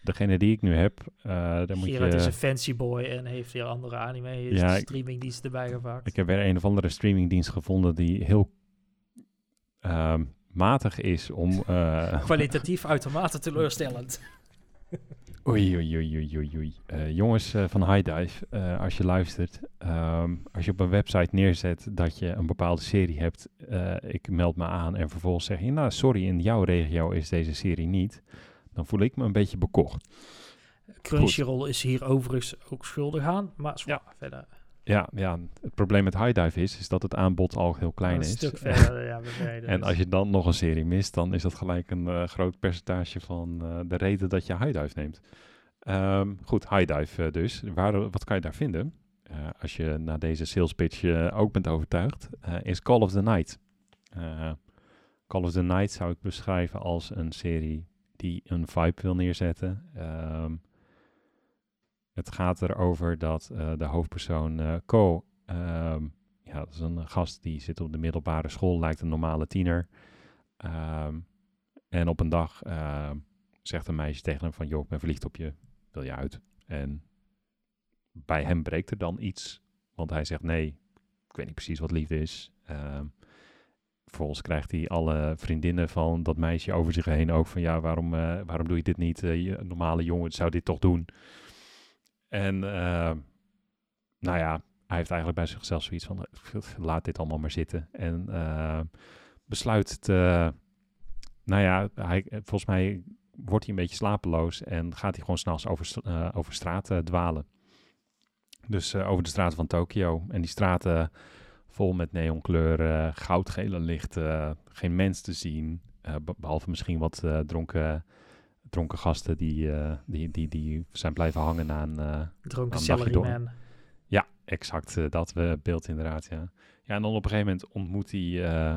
Degene die ik nu heb, eh daar moet Gerard je... is een fancy boy en heeft weer andere anime Ja, ik- streamingdiensten erbij gevakt. Ik heb weer een of andere streamingdienst gevonden die heel ehm, matig is om... eh, Kwalitatief uitermate teleurstellend. Oei, oei, oei, oei, oei. Eh, jongens eh, van High Dive, eh, als je luistert, ehm, als je op een website neerzet dat je een bepaalde serie hebt, eh, ik meld me aan en vervolgens zeg je, nou sorry, in jouw regio is deze serie niet, dan voel ik me een beetje bekocht. Crunchyroll is hier overigens ook schuldig aan, maar zwaar, verder. Ja, ja, het probleem met High Dive is, is dat het aanbod al heel klein een is. stuk verder, ja, beneden. En Dus- als je dan nog een serie mist, dan is dat gelijk een eh, groot percentage van eh, de reden dat je High Dive neemt. Ehm, goed, High Dive eh, dus. Waar, wat kan je daar vinden? Eh, als je na deze sales pitch ook bent overtuigd, eh, is Call of the Night. Eh, Call of the Night zou ik beschrijven als een serie die een vibe wil neerzetten. Ehm, het gaat erover dat eh, de hoofdpersoon eh Ko, ehm, ja, dat is een gast die zit op de middelbare school, lijkt een normale tiener. Ehm, en op een dag zegt een meisje tegen hem van, joh, ik ben verliefd op je, wil je uit? En bij hem breekt er dan iets, want hij zegt nee, ik weet niet precies wat liefde is. Ehm, vervolgens krijgt hij alle vriendinnen van dat meisje over zich heen ook van, ja, waarom, eh, waarom doe je dit niet? Eh, je, normale jongen zou dit toch doen? En ehm, nou ja, hij heeft eigenlijk bij zichzelf zoiets van, eh, laat dit allemaal maar zitten. En eh, besluit te, nou ja, hij, volgens mij wordt hij een beetje slapeloos en gaat hij gewoon s'nachts over, eh, over straat eh, dwalen. Dus eh, over de straten van Tokio. En die straten vol met neonkleuren, goudgele lichten, geen mens te zien. eh, be- behalve misschien wat eh, dronken, dronken gasten die, eh, die, die, die zijn blijven hangen aan... eh, Dronken salaryman. ja, exact eh, dat eh, beeld inderdaad, ja. Ja, en dan op een gegeven moment ontmoet hij eh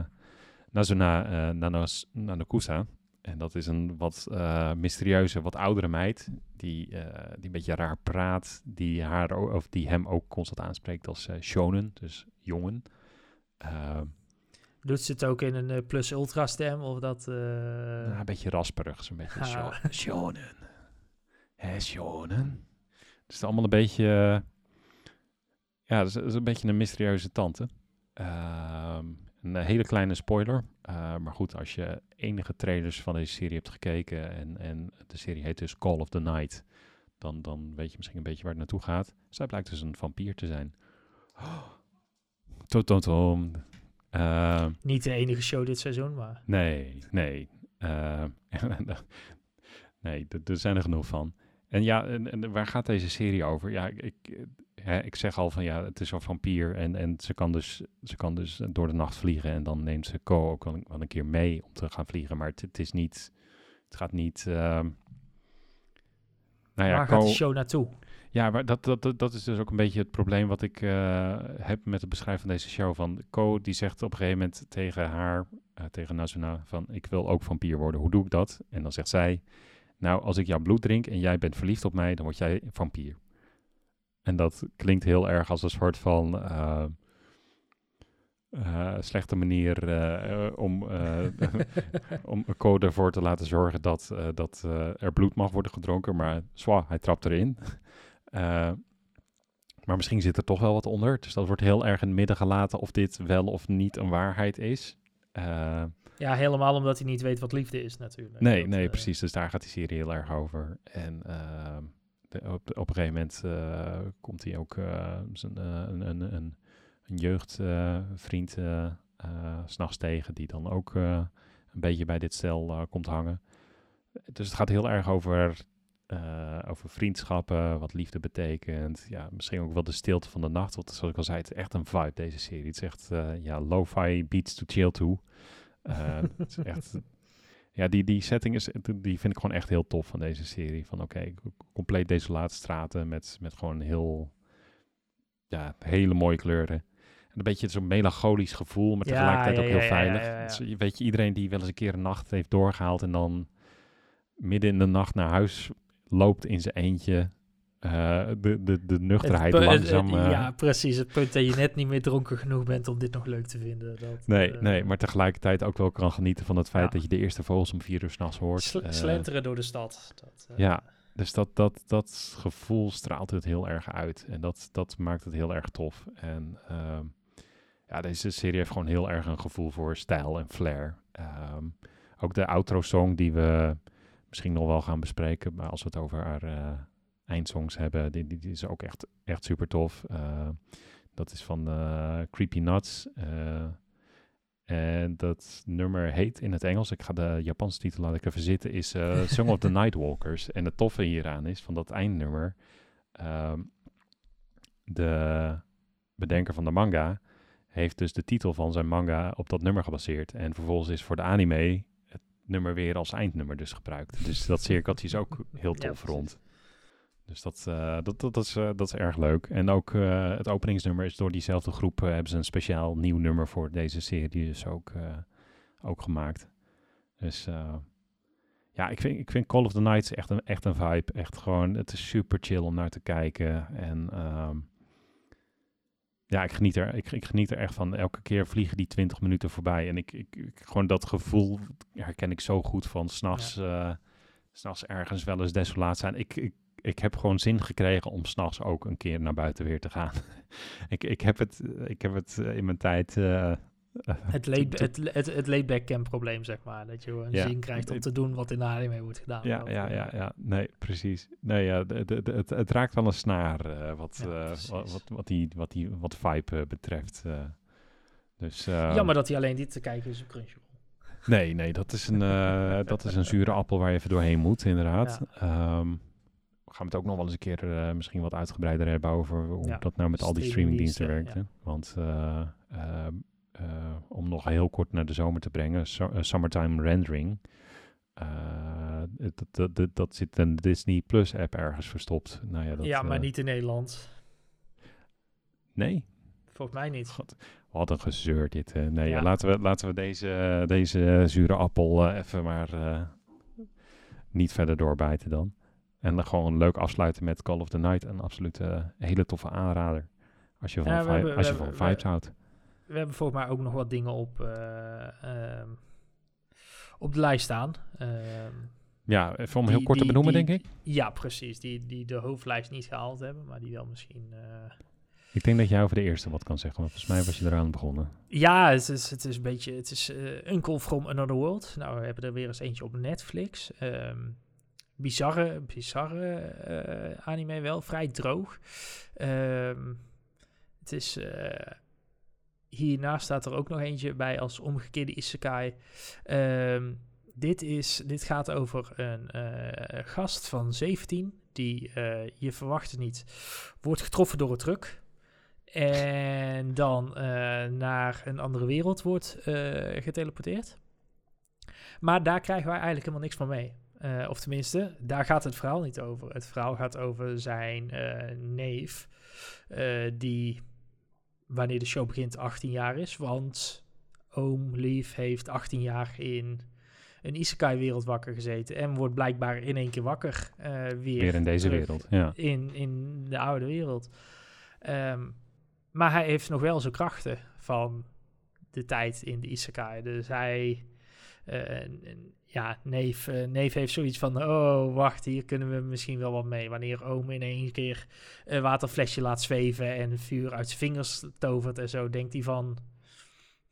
Nazuna eh, Nanos, Nanokusa. En dat is een wat eh, mysterieuze, wat oudere meid. Die, eh, die een beetje raar praat. Die, haar, of die hem ook constant aanspreekt als eh, shonen, dus jongen. Eh, Doet ze het ook in een eh, plus ultra stem of dat... eh, nou, een beetje rasperig, zo'n beetje. Ah. sho- shonen. Hé, shonen. Het is allemaal een beetje... eh, ja, het is, het is een beetje een mysterieuze tante. Ehm, een hele kleine spoiler. Maar goed, als je enige trailers van deze serie hebt gekeken... en, en de serie heet dus Call of the Night... Dan, dan weet je misschien een beetje waar het naartoe gaat. Zij blijkt dus een vampier te zijn. Oh. Tototom. Eh, Niet de enige show dit seizoen, maar... Nee, nee. Eh, nee, er zijn er genoeg van. En ja, en, en waar gaat deze serie over? Ja, ik, ik, hè, ik zeg al van ja, het is een vampier en, en ze, kan dus, ze kan dus door de nacht vliegen. En dan neemt ze Ko ook wel een, wel een keer mee om te gaan vliegen. Maar het, het is niet, het gaat niet... ehm, nou ja, waar gaat de show naartoe? Ja, maar dat, dat, dat, is dus ook een beetje het probleem wat ik eh, heb met het beschrijven van deze show. Van Ko die zegt op een gegeven moment tegen haar, eh, tegen Nazuna, van ik wil ook vampier worden. Hoe doe ik dat? En dan zegt zij, nou als ik jouw bloed drink en jij bent verliefd op mij, dan word jij vampier. En dat klinkt heel erg als een soort van eh, slechte manier om, eh, om een code ervoor te laten zorgen dat, dat er bloed mag worden gedronken. Maar zwa, hij trapt erin. Eh, maar misschien zit er toch wel wat onder. Dus dat wordt heel erg in het midden gelaten of dit wel of niet een waarheid is. Eh, Ja, helemaal omdat hij niet weet wat liefde is natuurlijk. nee, Dat, nee, eh, precies. Dus daar gaat die serie heel erg over. En ehm, de- op, op een gegeven moment komt hij ook zijn, een, een, een, een jeugdvriend s'nachts tegen, die dan ook een beetje bij dit stel komt hangen. Dus het gaat heel erg over, eh, over vriendschappen, wat liefde betekent. Ja, misschien ook wel de stilte van de nacht. Want zoals ik al zei, het is echt een vibe, deze serie. Het is echt eh, ja, lo-fi beats to chill to. Eh, het is echt ja, die, die setting is, die vind ik gewoon echt heel tof van deze serie. Van oké, compleet desolate straten met, met gewoon heel, ja, hele mooie kleuren. En een beetje zo'n melancholisch gevoel, maar tegelijkertijd ja, ook heel veilig. Dus weet je, iedereen die wel eens een keer een nacht heeft doorgehaald en dan midden in de nacht naar huis loopt in zijn eentje. eh, de, de, de nuchterheid het langzaam... het- eh, ja, precies. Het punt dat je net niet meer dronken genoeg bent om dit nog leuk te vinden. Dat, Nee, eh, nee, maar tegelijkertijd ook wel kan genieten van het feit Ja. dat je de eerste vogels om vier uur s'nachts hoort. sl- slenteren door de stad. Dat, Ja, dus dat, dat, dat gevoel straalt het heel erg uit. En dat, dat maakt het heel erg tof. En ehm, ja, deze serie heeft gewoon heel erg een gevoel voor stijl en flair. Ehm, ook de outro-song die we misschien nog wel gaan bespreken. Maar als we het over haar eh, eindsongs hebben, die, die, die is ook echt, echt super tof. Eh, dat is van eh, Creepy Nuts. en dat nummer heet in het Engels, ik ga de Japanse titel laat ik even zitten, is Song of the Nightwalkers. En het toffe hieraan is, van dat eindnummer, ehm, de bedenker van de manga heeft dus de titel van zijn manga op dat nummer gebaseerd. En vervolgens is voor de anime nummer weer als eindnummer dus gebruikt. Dus dat cirkeltje is ook heel tof rond. Dus dat, eh, dat, dat, dat, is, eh, dat is erg leuk. En ook eh, het openingsnummer is door diezelfde groep... hebben ze een speciaal nieuw nummer voor deze serie dus ook, ook gemaakt. Dus ja, ik vind, ik vind Call of the Night echt een, echt een vibe. Echt gewoon, het is super chill om naar te kijken. En ehm, ja, ik geniet, er, ik, ik geniet er echt van. Elke keer vliegen die 20 minuten voorbij. En ik, ik, ik- gewoon dat gevoel herken ik zo goed van s'nachts eh, 's nachts ergens wel eens desolaat zijn. Ik, ik, ik heb gewoon zin gekregen om s'nachts ook een keer naar buiten weer te gaan. ik, ik heb het, ik heb het eh, in mijn tijd... eh, Het, laid, het, het, het laidback camp probleem, zeg maar. Dat je gewoon Ja. zin krijgt om te doen wat in de anime wordt gedaan. Ja, ja, eh, ja, ja. Nee, precies. Nee, ja, het, het raakt wel een snaar eh, wat, Ja, eh, wat, wat, wat die, wat die wat vibe eh, betreft. eh. dus, eh, Jammer dat hij alleen dit te kijken is op Crunchyroll. Nee, nee, dat is een, eh, dat is een zure appel waar je even doorheen moet, inderdaad. Ehm, we gaan het ook nog wel eens een keer eh, misschien wat uitgebreider hebben over hoe dat nou met al die streamingdiensten werkte. Want eh, ehm, eh, om nog heel kort naar de zomer te brengen, so- eh, Summertime Rendering. Eh, dat, dat, dat, dat zit een Disney Plus app ergens verstopt. Nou ja, dat, ja, maar eh, niet in Nederland. Nee, Volgens mij niet. God, wat een gezeur dit. hè. Nee, ja. Ja. laten, we, laten we deze, deze zure appel eh, even maar eh, niet verder doorbijten dan. En dan gewoon leuk afsluiten met Call of the Night. Een absolute eh, hele toffe aanrader. Als je van, Ja, hebben- als je van vibes houdt. We hebben volgens mij ook nog wat dingen op, eh, ehm, op de lijst staan. Ehm, Ja, even om die- heel kort te benoemen, die- denk ik. ja, precies. Die, die de hoofdlijst niet gehaald hebben, maar die wel misschien... eh, Ik denk dat jij over de eerste wat kan zeggen. Want volgens mij was je eraan begonnen. Ja, het is, het is een beetje, het is eh Uncle from Another World. Nou, we hebben er weer eens eentje op Netflix. Ehm bizarre, bizarre eh, anime wel, vrij droog. Ehm, het is, eh, hierna staat er ook nog eentje bij als omgekeerde isekai. Ehm, dit, is, dit gaat over een eh, gast van 17 die, eh, je verwacht niet, wordt getroffen door een truck. En dan eh, naar een andere wereld wordt geteleporteerd. Maar daar krijgen wij eigenlijk helemaal niks van mee. Of tenminste, daar gaat het verhaal niet over. Het verhaal gaat over zijn neef, die wanneer de show begint 18 jaar is. Want oom Lief heeft 18 jaar in een isekai-wereld wakker gezeten. En wordt blijkbaar in één keer wakker eh, weer. Weer in deze wereld. Ja. in, in de oude wereld. Ehm, maar hij heeft nog wel zijn krachten van de tijd in de Isekai. Dus hij, eh, en- en ja, neef, eh, neef heeft zoiets van, oh, wacht, hier kunnen we misschien wel wat mee. Wanneer oom in één keer een waterflesje laat zweven en vuur uit zijn vingers tovert en zo, denkt hij van,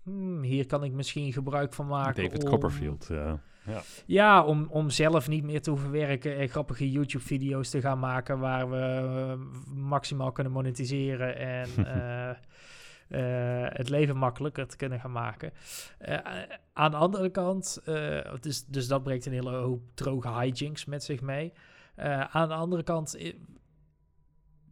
hmm, hier kan ik misschien gebruik van maken David om- Copperfield. eh, ja, om, om zelf niet meer te hoeven werken en grappige YouTube-video's te gaan maken waar we eh, maximaal kunnen monetiseren en eh, eh, het leven makkelijker te kunnen gaan maken. Eh, aan de andere kant, eh, dus, dus dat brengt een hele hoop droge hijinks met zich mee. Eh, aan de andere kant eh,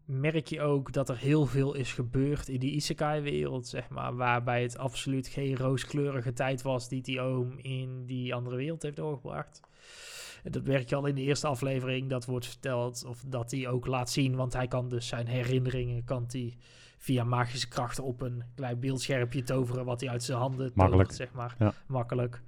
merk je ook dat er heel veel is gebeurd in die isekai-wereld, zeg maar, waarbij het absoluut geen rooskleurige tijd was die die oom in die andere wereld heeft doorgebracht. Dat merk je al in de eerste aflevering, dat wordt verteld, of dat hij ook laat zien, want hij kan dus zijn herinneringen, kan hij via magische krachten op een klein beeldschermpje toveren, wat hij uit zijn handen Makkelijk. tovert, zeg maar. Ja. Makkelijk.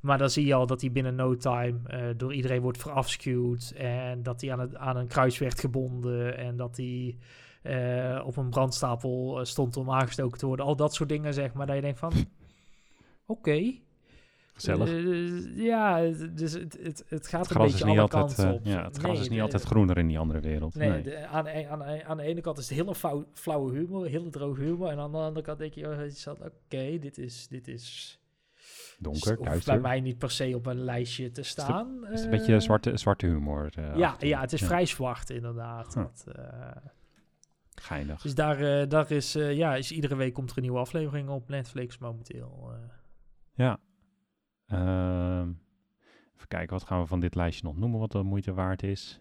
Maar dan zie je al dat hij binnen no time eh, door iedereen wordt verafschuwd. En dat hij aan, het, aan een kruis werd gebonden. En dat hij eh, op een brandstapel eh, stond om aangestoken te worden. Al dat soort dingen, zeg maar. Dat je denkt van, oké. Gezellig. Eh, ja, dus het, het, het gaat het een beetje alle altijd, kanten eh, op. ja, het gras Nee, is niet de- altijd groener in die andere wereld. Nee, Nee. de- aan, de- aan, de- aan de ene kant is het hele flauw, flauwe humor, hele droge humor. En aan de andere kant denk je, oh, oké, dit is... Dit is Donker, hoeft duister. bij mij niet per se op een lijstje te staan. Het is een eh. beetje zwarte, zwarte humor. eh, Ja, ja, het is vrij zwart inderdaad. Huh. Dat, eh, Geinig. dus daar, eh, daar is, eh, ja, is iedere week komt er een nieuwe aflevering op Netflix momenteel. eh. Ja. Ehm, even kijken, wat gaan we van dit lijstje nog noemen wat de moeite waard is?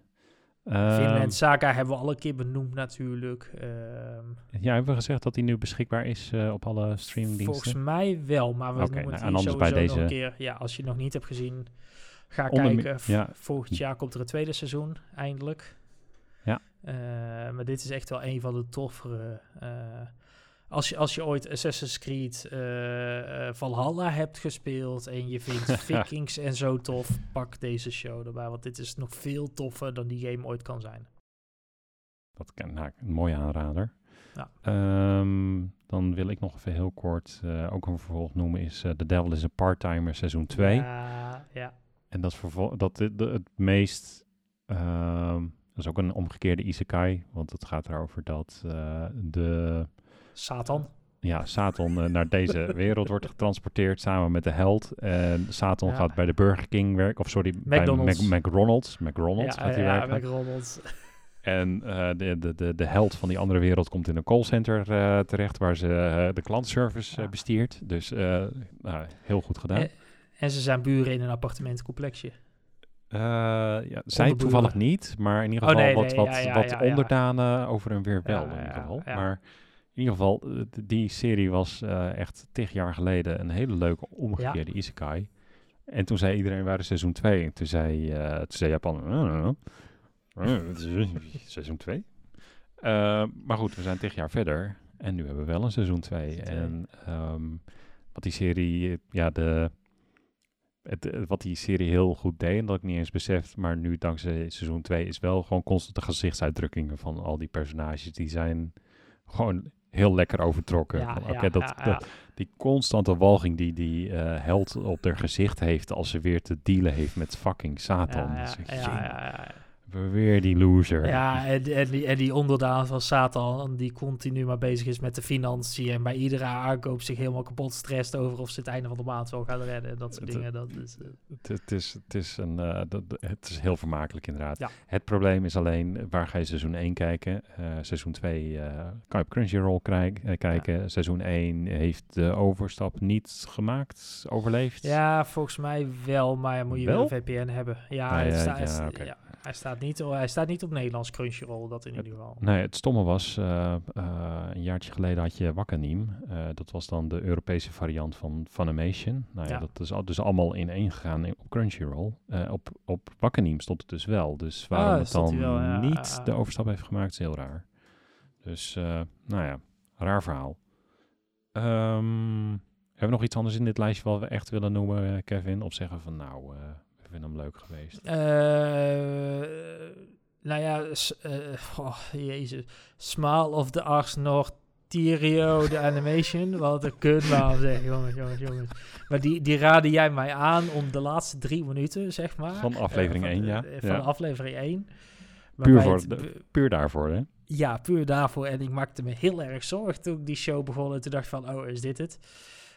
Ehm, Finland Saga hebben we al een keer benoemd natuurlijk. Ehm, ja, hebben we gezegd dat die nu beschikbaar is eh, op alle volgens streamingdiensten? mij wel, maar we Oké, noemen nou, het hier anders bij sowieso nog een deze- keer. Ja, als je het nog niet hebt gezien, ga Onder kijken. V- ja. Volgend jaar komt er een tweede seizoen, eindelijk. Ja. Maar dit is echt wel een van de toffere. eh, als, je, als je ooit Assassin's Creed eh, eh, Valhalla hebt gespeeld en je vindt Vikings en zo tof, pak deze show erbij. Want dit is nog veel toffer dan die game ooit kan zijn. Dat kan, nou, een mooie aanrader. Ja. Ehm, dan wil ik nog even heel kort eh, ook een vervolg noemen is The Devil is a Part-Timer seizoen 2. Ja, ja. En dat is dat de, de- het meest. ehm, dat is ook een omgekeerde isekai. Want het gaat erover dat de. Satan. Ja, Satan eh, naar deze wereld wordt getransporteerd samen met de held. En Satan Ja. gaat bij de Burger King werken. Of sorry, McDonald's. bij Mac- McDonald's. McDonald's ja, gaat hij ja, werken. McDonald's. En eh, de, de, de, de held van die andere wereld komt in een callcenter eh, terecht. Waar ze de klantenservice eh, Ja. bestiert. Dus nou, heel goed gedaan. En, en ze zijn buren in een appartementcomplexje. Eh, ja, zij toevallig niet, maar in ieder Oh, geval nee, wat, nee, wat, ja, ja, wat onderdanen over en weer wel Ja, in ieder ja, geval. Maar in ieder geval, eh, die serie was eh, echt tig jaar geleden een hele leuke omgekeerde isekai. En toen zei iedereen, waar is seizoen 2? En toen zei, eh, toen zei Japan, "Oh, oh, oh, seizoen 2? maar goed, we zijn tig jaar verder. En nu hebben we wel een seizoen 2. Twee. En ehm, wat die serie, ja, de, het, wat die serie heel goed deed, en dat ik niet eens besef, maar nu dankzij seizoen 2 is wel gewoon constante gezichtsuitdrukkingen van al die personages. Die zijn gewoon heel lekker overtrokken. Ja, dat, ja, ja. dat, die constante walging die die eh, held op haar gezicht heeft als ze weer te dealen heeft met fucking Satan. Dus ja, ja, ja. Weer die loser. Ja, en, en, die, en die onderdaan van Satan, die continu maar bezig is met de financiën. En bij iedere aankoop zich helemaal kapot stresst over of ze het einde van de maand wel gaan redden. en Dat soort Het, dingen. Dat is, eh, Het, is, het, is een, eh, dat, het is heel vermakelijk inderdaad. Ja. Het probleem is alleen, eh, waar ga je seizoen 1 kijken? Eh, seizoen 2 eh, kan je op Crunchyroll eh, kijken. Seizoen 1 heeft de overstap niet gemaakt, overleefd. ja, volgens mij wel, maar moet je wel, Wel? een VPN hebben. Ja, Ah, het ja, ja, hij, staat niet, hij staat niet op Nederlands Crunchyroll, dat in ieder geval. Nee, het stomme was, eh, eh, een jaartje geleden had je Wakanim. Eh, dat was dan de Europese variant van Funimation. Nou ja, Ja. dat is al, dus allemaal in één gegaan op Crunchyroll. Op, op Wakanim stond het dus wel. Dus waarom Ah, het dan hij wel, ja, niet de overstap heeft gemaakt, is heel raar. Dus, nou ja, raar verhaal. Ehm, hebben we nog iets anders in dit lijstje wat we echt willen noemen, Kevin? Of zeggen van, nou, eh, vinden hem leuk geweest. Eh, nou ja, eh, oh, jezus. Smile of the Ars Nortirio, de animation. Wat een kutnaam zeg, jongens, jongens, jongens. Maar die, die raadde jij mij aan om de laatste drie minuten, zeg maar. Van aflevering eh, één, van, ja. eh, Van Ja. aflevering 1. Puur voor de- Puur daarvoor, hè? Ja, puur daarvoor. En ik maakte me heel erg zorgen toen ik die show begon. En toen dacht ik van, oh, is dit het?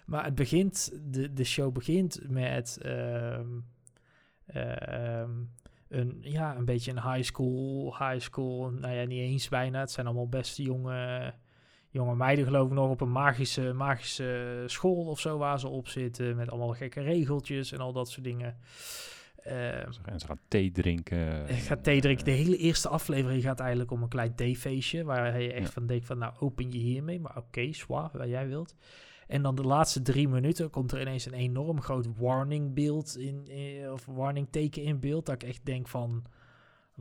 Maar het begint, de, de show begint met ehm, ehm, een, ja, een beetje een high school, high school, nou ja, niet eens bijna. Het zijn allemaal best jonge, jonge meiden geloof ik nog op een magische, magische school of zo waar ze op zitten. Met allemaal gekke regeltjes en al dat soort dingen. Ehm, En ze gaan thee drinken. ik ga thee drinken. De hele eerste aflevering gaat eigenlijk om een klein theefeestje. Waar je echt Ja. van denkt van, nou open je hiermee. Maar oké, zwaar, wat jij wilt. En dan de laatste drie minuten komt er ineens een enorm groot warning beeld in, in- of warning teken in beeld. Dat ik echt denk van,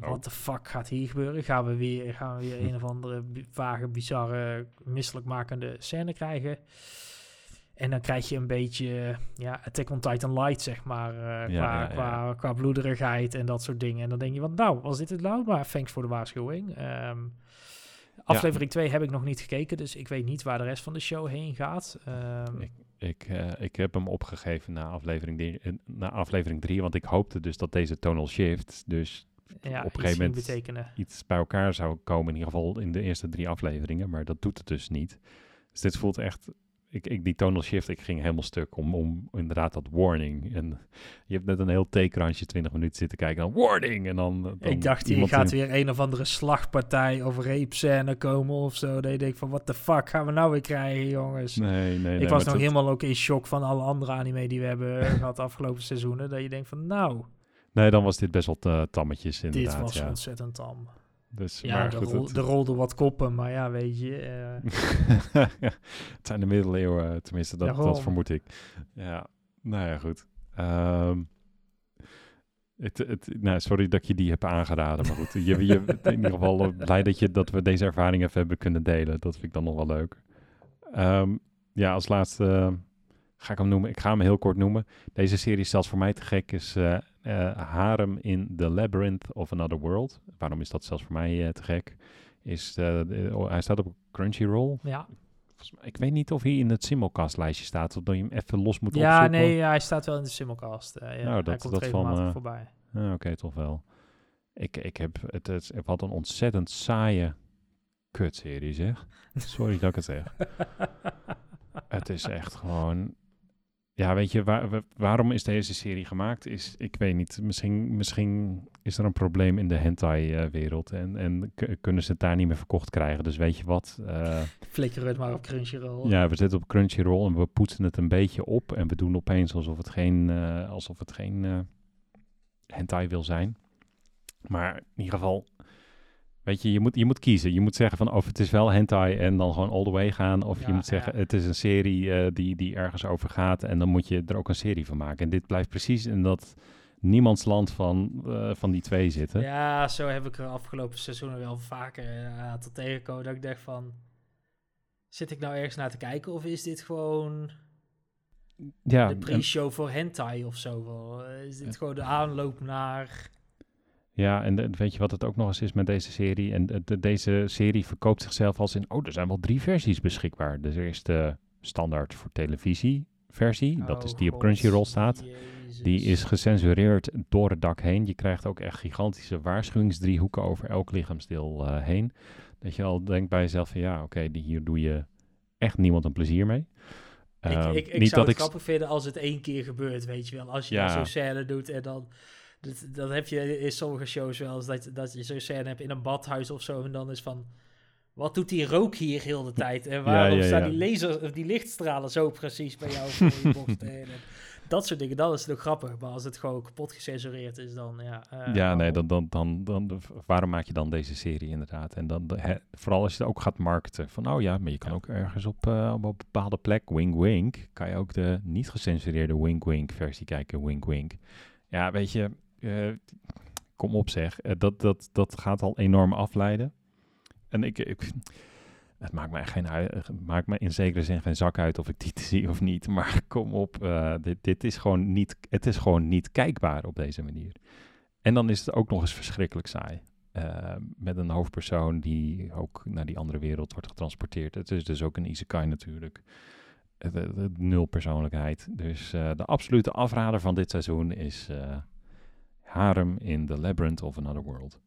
Oh. wat de fuck gaat hier gebeuren? Gaan we weer, gaan we weer een of andere vage, bizarre, misselijkmakende scène krijgen? En dan krijg je een beetje, ja, Attack on Titan Light, zeg maar, eh, Ja, qua, ja, ja. Qua, qua bloederigheid en dat soort dingen. En dan denk je van, nou, was dit het nou? Maar thanks voor de waarschuwing. Ehm, aflevering 2 heb ik nog niet gekeken, dus ik weet niet waar de rest van de show heen gaat. Ehm, Ik, ik, eh, ik heb hem opgegeven na aflevering, die- eh, na aflevering 3, want ik hoopte dus dat deze tonal shift dus ja, op een gegeven moment betekenen. iets bij elkaar zou komen, in ieder geval in de eerste drie afleveringen, maar dat doet het dus niet. Dus dit voelt echt, ik, ik, die tonal shift, ik ging helemaal stuk om, om inderdaad dat warning. En je hebt net een heel theekransje 20 minuten zitten kijken, dan warning! En dan, dan Ik dacht, hier gaat in- weer een of andere slagpartij of rape-scène komen of zo. Dat je denkt van, what the fuck gaan we nou weer krijgen, jongens? Nee, nee, nee. ik was nog helemaal ook in shock van alle andere anime die we hebben gehad de afgelopen seizoenen. Dat je denkt van, nou, Nee, dan was dit best wel tammetjes dit inderdaad. was ja. ontzettend tam. Dus, Ja, maar goed, rol, het- er rolden wat koppen, maar ja, weet je. eh, het zijn de middeleeuwen, tenminste, dat, vermoed ik. Ja, nou ja, goed. Ehm, het, het, nou, sorry dat ik je die heb aangeraden, maar goed. Je, je, in ieder geval eh, blij dat, je, dat we deze ervaring even hebben kunnen delen. Dat vind ik dan nog wel leuk. Ehm, ja, als laatste eh, ga ik hem noemen. Ik ga hem heel kort noemen. Deze serie is zelfs voor mij te gek. Is eh, Harem in the Labyrinth of Another World. Waarom is dat zelfs voor mij eh, te gek? Is, eh, de- oh, hij staat op Crunchyroll. ja, mij- ik weet niet of hij in het simulcast-lijstje staat, of dat je hem even los moet ja opzoeken. nee, ja, hij staat wel in de simulcast. ja. Nou, hij dat- komt dat van, voorbij. Ah, Oké, toch wel. Ik, ik heb het, het, wat een ontzettend saaie kutserie, zeg. Sorry dat ik het zeg. Het is echt gewoon... Ja, weet je, waar, wa- waarom is deze serie gemaakt? Is, ik weet niet, misschien, misschien is er een probleem in de hentai-wereld en, en kunnen ze het daar niet meer verkocht krijgen. Dus weet je wat, eh, Flikker het maar op Crunchyroll. ja, we zitten op Crunchyroll en we poetsen het een beetje op en we doen opeens alsof het geen, eh, alsof het geen eh, hentai wil zijn. Maar in ieder geval, Weet je, je moet, je moet kiezen. Je moet zeggen van of het is wel hentai en dan gewoon all the way gaan. Of je moet zeggen ja. het is een serie eh, die, die ergens over gaat. En dan moet je er ook een serie van maken. En dit blijft precies in dat niemands land van, eh, van die twee zitten. Ja, zo heb ik er afgelopen seizoenen wel vaker uh, tot tegengekomen. Dat ik dacht van, zit ik nou ergens naar te kijken? Of is dit gewoon Ja, de en- pre-show voor hentai of zo? Wel, eh, Is dit gewoon de aanloop naar... Ja, en de- weet je wat het ook nog eens is met deze serie? En de, de- deze serie verkoopt zichzelf als in... Oh, er zijn wel drie versies beschikbaar. Dus er is de standaard voor televisie versie. dat is Oh, die op Crunchyroll staat. Jezus. Die is gecensureerd door het dak heen. Je krijgt ook echt gigantische waarschuwingsdriehoeken over elk lichaamsdeel eh, heen. Dat je al denkt bij jezelf van ja, oké, die hier doe je echt niemand een plezier mee. Ik, Ehm, ik, ik niet zou dat het ik grappig vinden als het één keer gebeurt, weet je wel. Als je Ja. zo'n scène doet en dan... Dat, dat heb je in sommige shows wel eens, dat, dat je zo'n scène hebt in een badhuis of zo. En dan is van, wat doet die rook hier heel de tijd? En waarom ja, staan die lasers, of die lichtstralen zo precies bij jou voor je heen? En dat soort dingen, dat is nog grappig. Maar als het gewoon kapot gecensureerd is, dan ja... eh, Ja, nee, waarom? dan, dan, dan, dan, waarom maak je dan deze serie inderdaad? En dan, vooral als je het ook gaat marketen. Van, oh ja, maar je kan ook ergens op, eh, op een bepaalde plek, wink wink, kan je ook de niet gecensureerde wink wink versie kijken, wink wink. Ja, weet je, eh, kom op zeg, Eh, dat, dat, dat gaat al enorm afleiden. En ik, ik het maakt mij, geen, maakt me in zekere zin geen zak uit of ik die zie of niet. Maar kom op, eh, dit, dit is gewoon niet, het is gewoon niet kijkbaar op deze manier. En dan is het ook nog eens verschrikkelijk saai. Met een hoofdpersoon die ook naar die andere wereld wordt getransporteerd. Het is dus ook een isekai natuurlijk. Nul persoonlijkheid. Dus de absolute afrader van dit seizoen is Harem in the Labyrinth of Another World.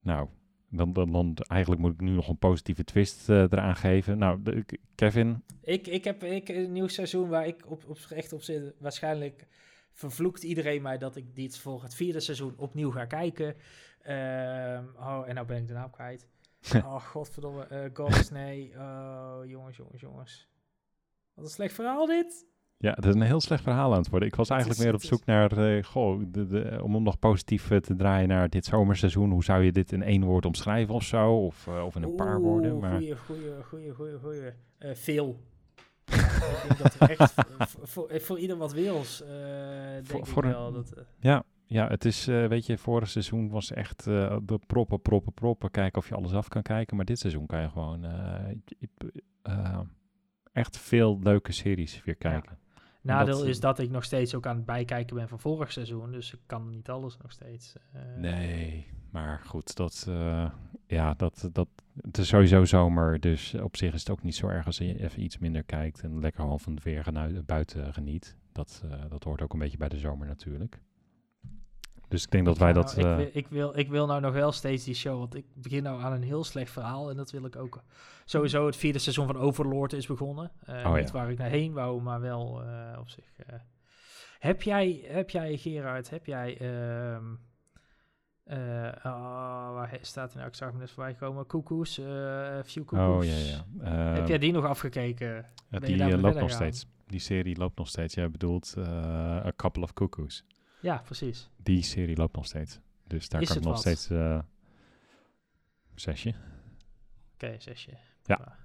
Nou, dan, dan, dan eigenlijk moet ik nu nog een positieve twist eh, eraan geven. Nou, de- Kevin, Ik, ik heb ik, een nieuw seizoen waar ik op, op, echt op zit. Waarschijnlijk vervloekt iedereen mij dat ik dit voor het vierde seizoen opnieuw ga kijken. Ehm, oh, en nou ben ik de naam kwijt. oh, godverdomme. eh Gods, nee. Oh, jongens, jongens, jongens. Wat een slecht verhaal dit. Ja, het is een heel slecht verhaal aan het worden. Ik was eigenlijk is- meer op zoek naar, eh, goh, de, de, om hem nog positief eh, te draaien naar dit zomerseizoen. Hoe zou je dit in één woord omschrijven of zo? Of, eh, of in een paar woorden. Maar Goeie, goeie, goeie, goeie, goeie. Veel. ik denk dat er echt voor, voor, ieder wat wils, denk Voor- ik voor een- wel. Dat, ja, ja, het is, weet je, vorig seizoen was echt eh, de proppen, proppen, proppen. Kijken of je alles af kan kijken. Maar dit seizoen kan je gewoon echt veel leuke series weer kijken. Nadeel dat- is dat ik nog steeds ook aan het bijkijken ben van vorig seizoen. Dus ik kan niet alles nog steeds. eh, Nee, maar goed, dat, eh, ja, dat, dat, het is sowieso zomer, dus op zich is het ook niet zo erg als je even iets minder kijkt en lekker gewoon van het weer buiten geniet. Dat, eh, dat hoort ook een beetje bij de zomer natuurlijk. Dus ik denk dat wij Ja, dat... nou, eh, ik, wil, ik, wil, ik wil nou nog wel steeds die show, want ik begin nou aan een heel slecht verhaal. En dat wil ik ook. Sowieso het vierde seizoen van Overlord is begonnen. Oh, niet ja. waar ik naar heen wou, maar wel eh, op zich. Heb jij, heb jij, Gerard, heb jij... ehm eh, ah, waar staat hij nou? Ik zag hem net voorbij komen. Koekoes, Few Koekoes. oh ja, ja. Heb jij die nog afgekeken? die loopt nog steeds. Die serie loopt nog steeds. Jij bedoelt A Couple of Cuckoos. Ja, precies. Die serie loopt nog steeds. Dus daar Is kan ik het nog wat? steeds... eh zesje. Oké, zesje. Ja.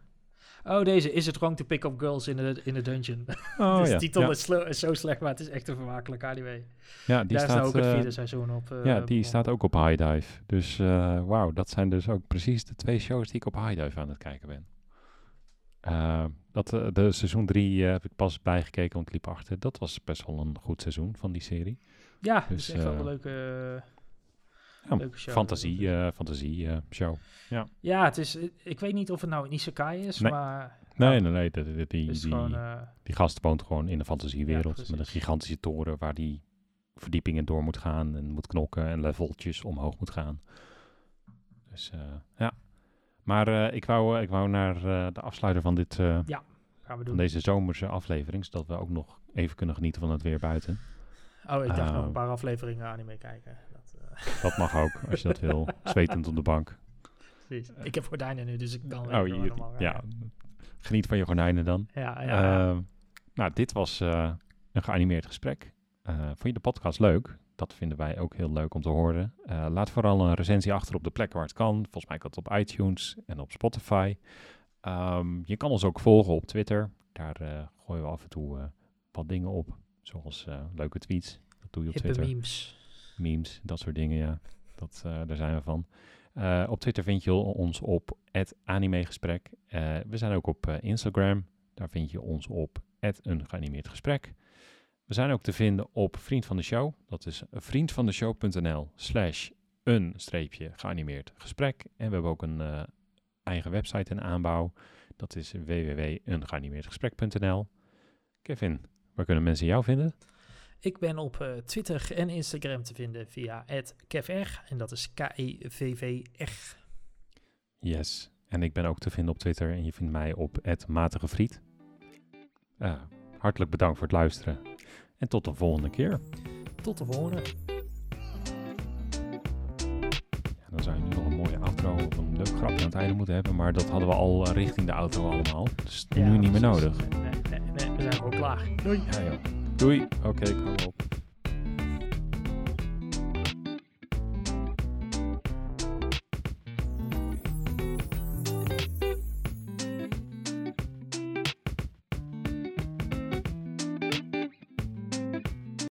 Oh, deze. Is it wrong to pick up girls in a, in a dungeon? Oh dus ja. de titel ja. is, zo slecht, maar het is echt een vermakelijk anime. ja, die Daar is nou staat... ook het eh, vierde seizoen op. eh, Ja, die staat ook op High Dive. Dus eh, wauw, dat zijn dus ook precies de twee shows die ik op High Dive aan het kijken ben. Dat, de seizoen 3 heb ik pas bijgekeken, want ik liep achter. Dat was best wel een goed seizoen van die serie. Ja, het dus, is echt wel eh, een leuke, Ja, leuke show. fantasie, eh, fantasie eh, show. Ja, het is... Ik weet niet of het nou een isekai is, Nee. maar... Nee, nee, nee. Die, die, die, het is die, gewoon... eh, die gast woont gewoon in een fantasiewereld. met een gigantische toren waar die verdiepingen door moet gaan. En moet knokken en leveltjes omhoog moet gaan. Dus eh, ja. Maar eh, ik, wou, eh, ik wou naar eh, de afsluiter van dit... eh, gaan we van doen. deze zomerse aflevering, zodat we ook nog even kunnen genieten van het weer buiten. Oh, ik dacht nog eh, een paar afleveringen anime kijken. Dat, eh, Dat mag ook, als je dat wil. Zwetend op de bank. precies. Ik heb gordijnen nu, dus ik kan Oh, normaal ja. Geniet van je gordijnen dan. Ja, ja. Ehm, nou, dit was eh, een geanimeerd gesprek. Eh, vond je de podcast leuk? Dat vinden wij ook heel leuk om te horen. Eh, laat vooral een recensie achter op de plek waar het kan. Volgens mij kan het op iTunes en op Spotify. Ehm, je kan ons ook volgen op Twitter. Daar uh, gooien we af en toe uh, wat dingen op. Zoals leuke tweets. Dat doe je op Hippe Twitter. memes. Memes, dat soort dingen, ja. Dat, daar zijn we van. op Twitter vind je ons op het animegesprek. we zijn ook op Instagram. Daar vind je ons op een geanimeerd gesprek. We zijn ook te vinden op Vriend van de Show. Dat is vriendvandeshow.nl slash een streepje geanimeerd gesprek. En we hebben ook een uh, eigen website in aanbouw. Dat is www.eengeanimeerdgesprek.nl. Kevin, waar kunnen mensen jou vinden? Ik ben op uh, Twitter en Instagram te vinden via @kevr en dat is K-E-V-V-R. Yes, en ik ben ook te vinden op Twitter en je vindt mij op @matigefriet. Uh, hartelijk bedankt voor het luisteren. En tot de volgende keer. Tot de volgende. Ja, dan zou je grapje aan het einde moeten hebben. Maar dat hadden we al richting de outro allemaal. Dus ja, nu niet meer nodig. Nee, nee, nee, we zijn gewoon klaar. Doei. Ja, joh. Doei. Oké, okay, kom op.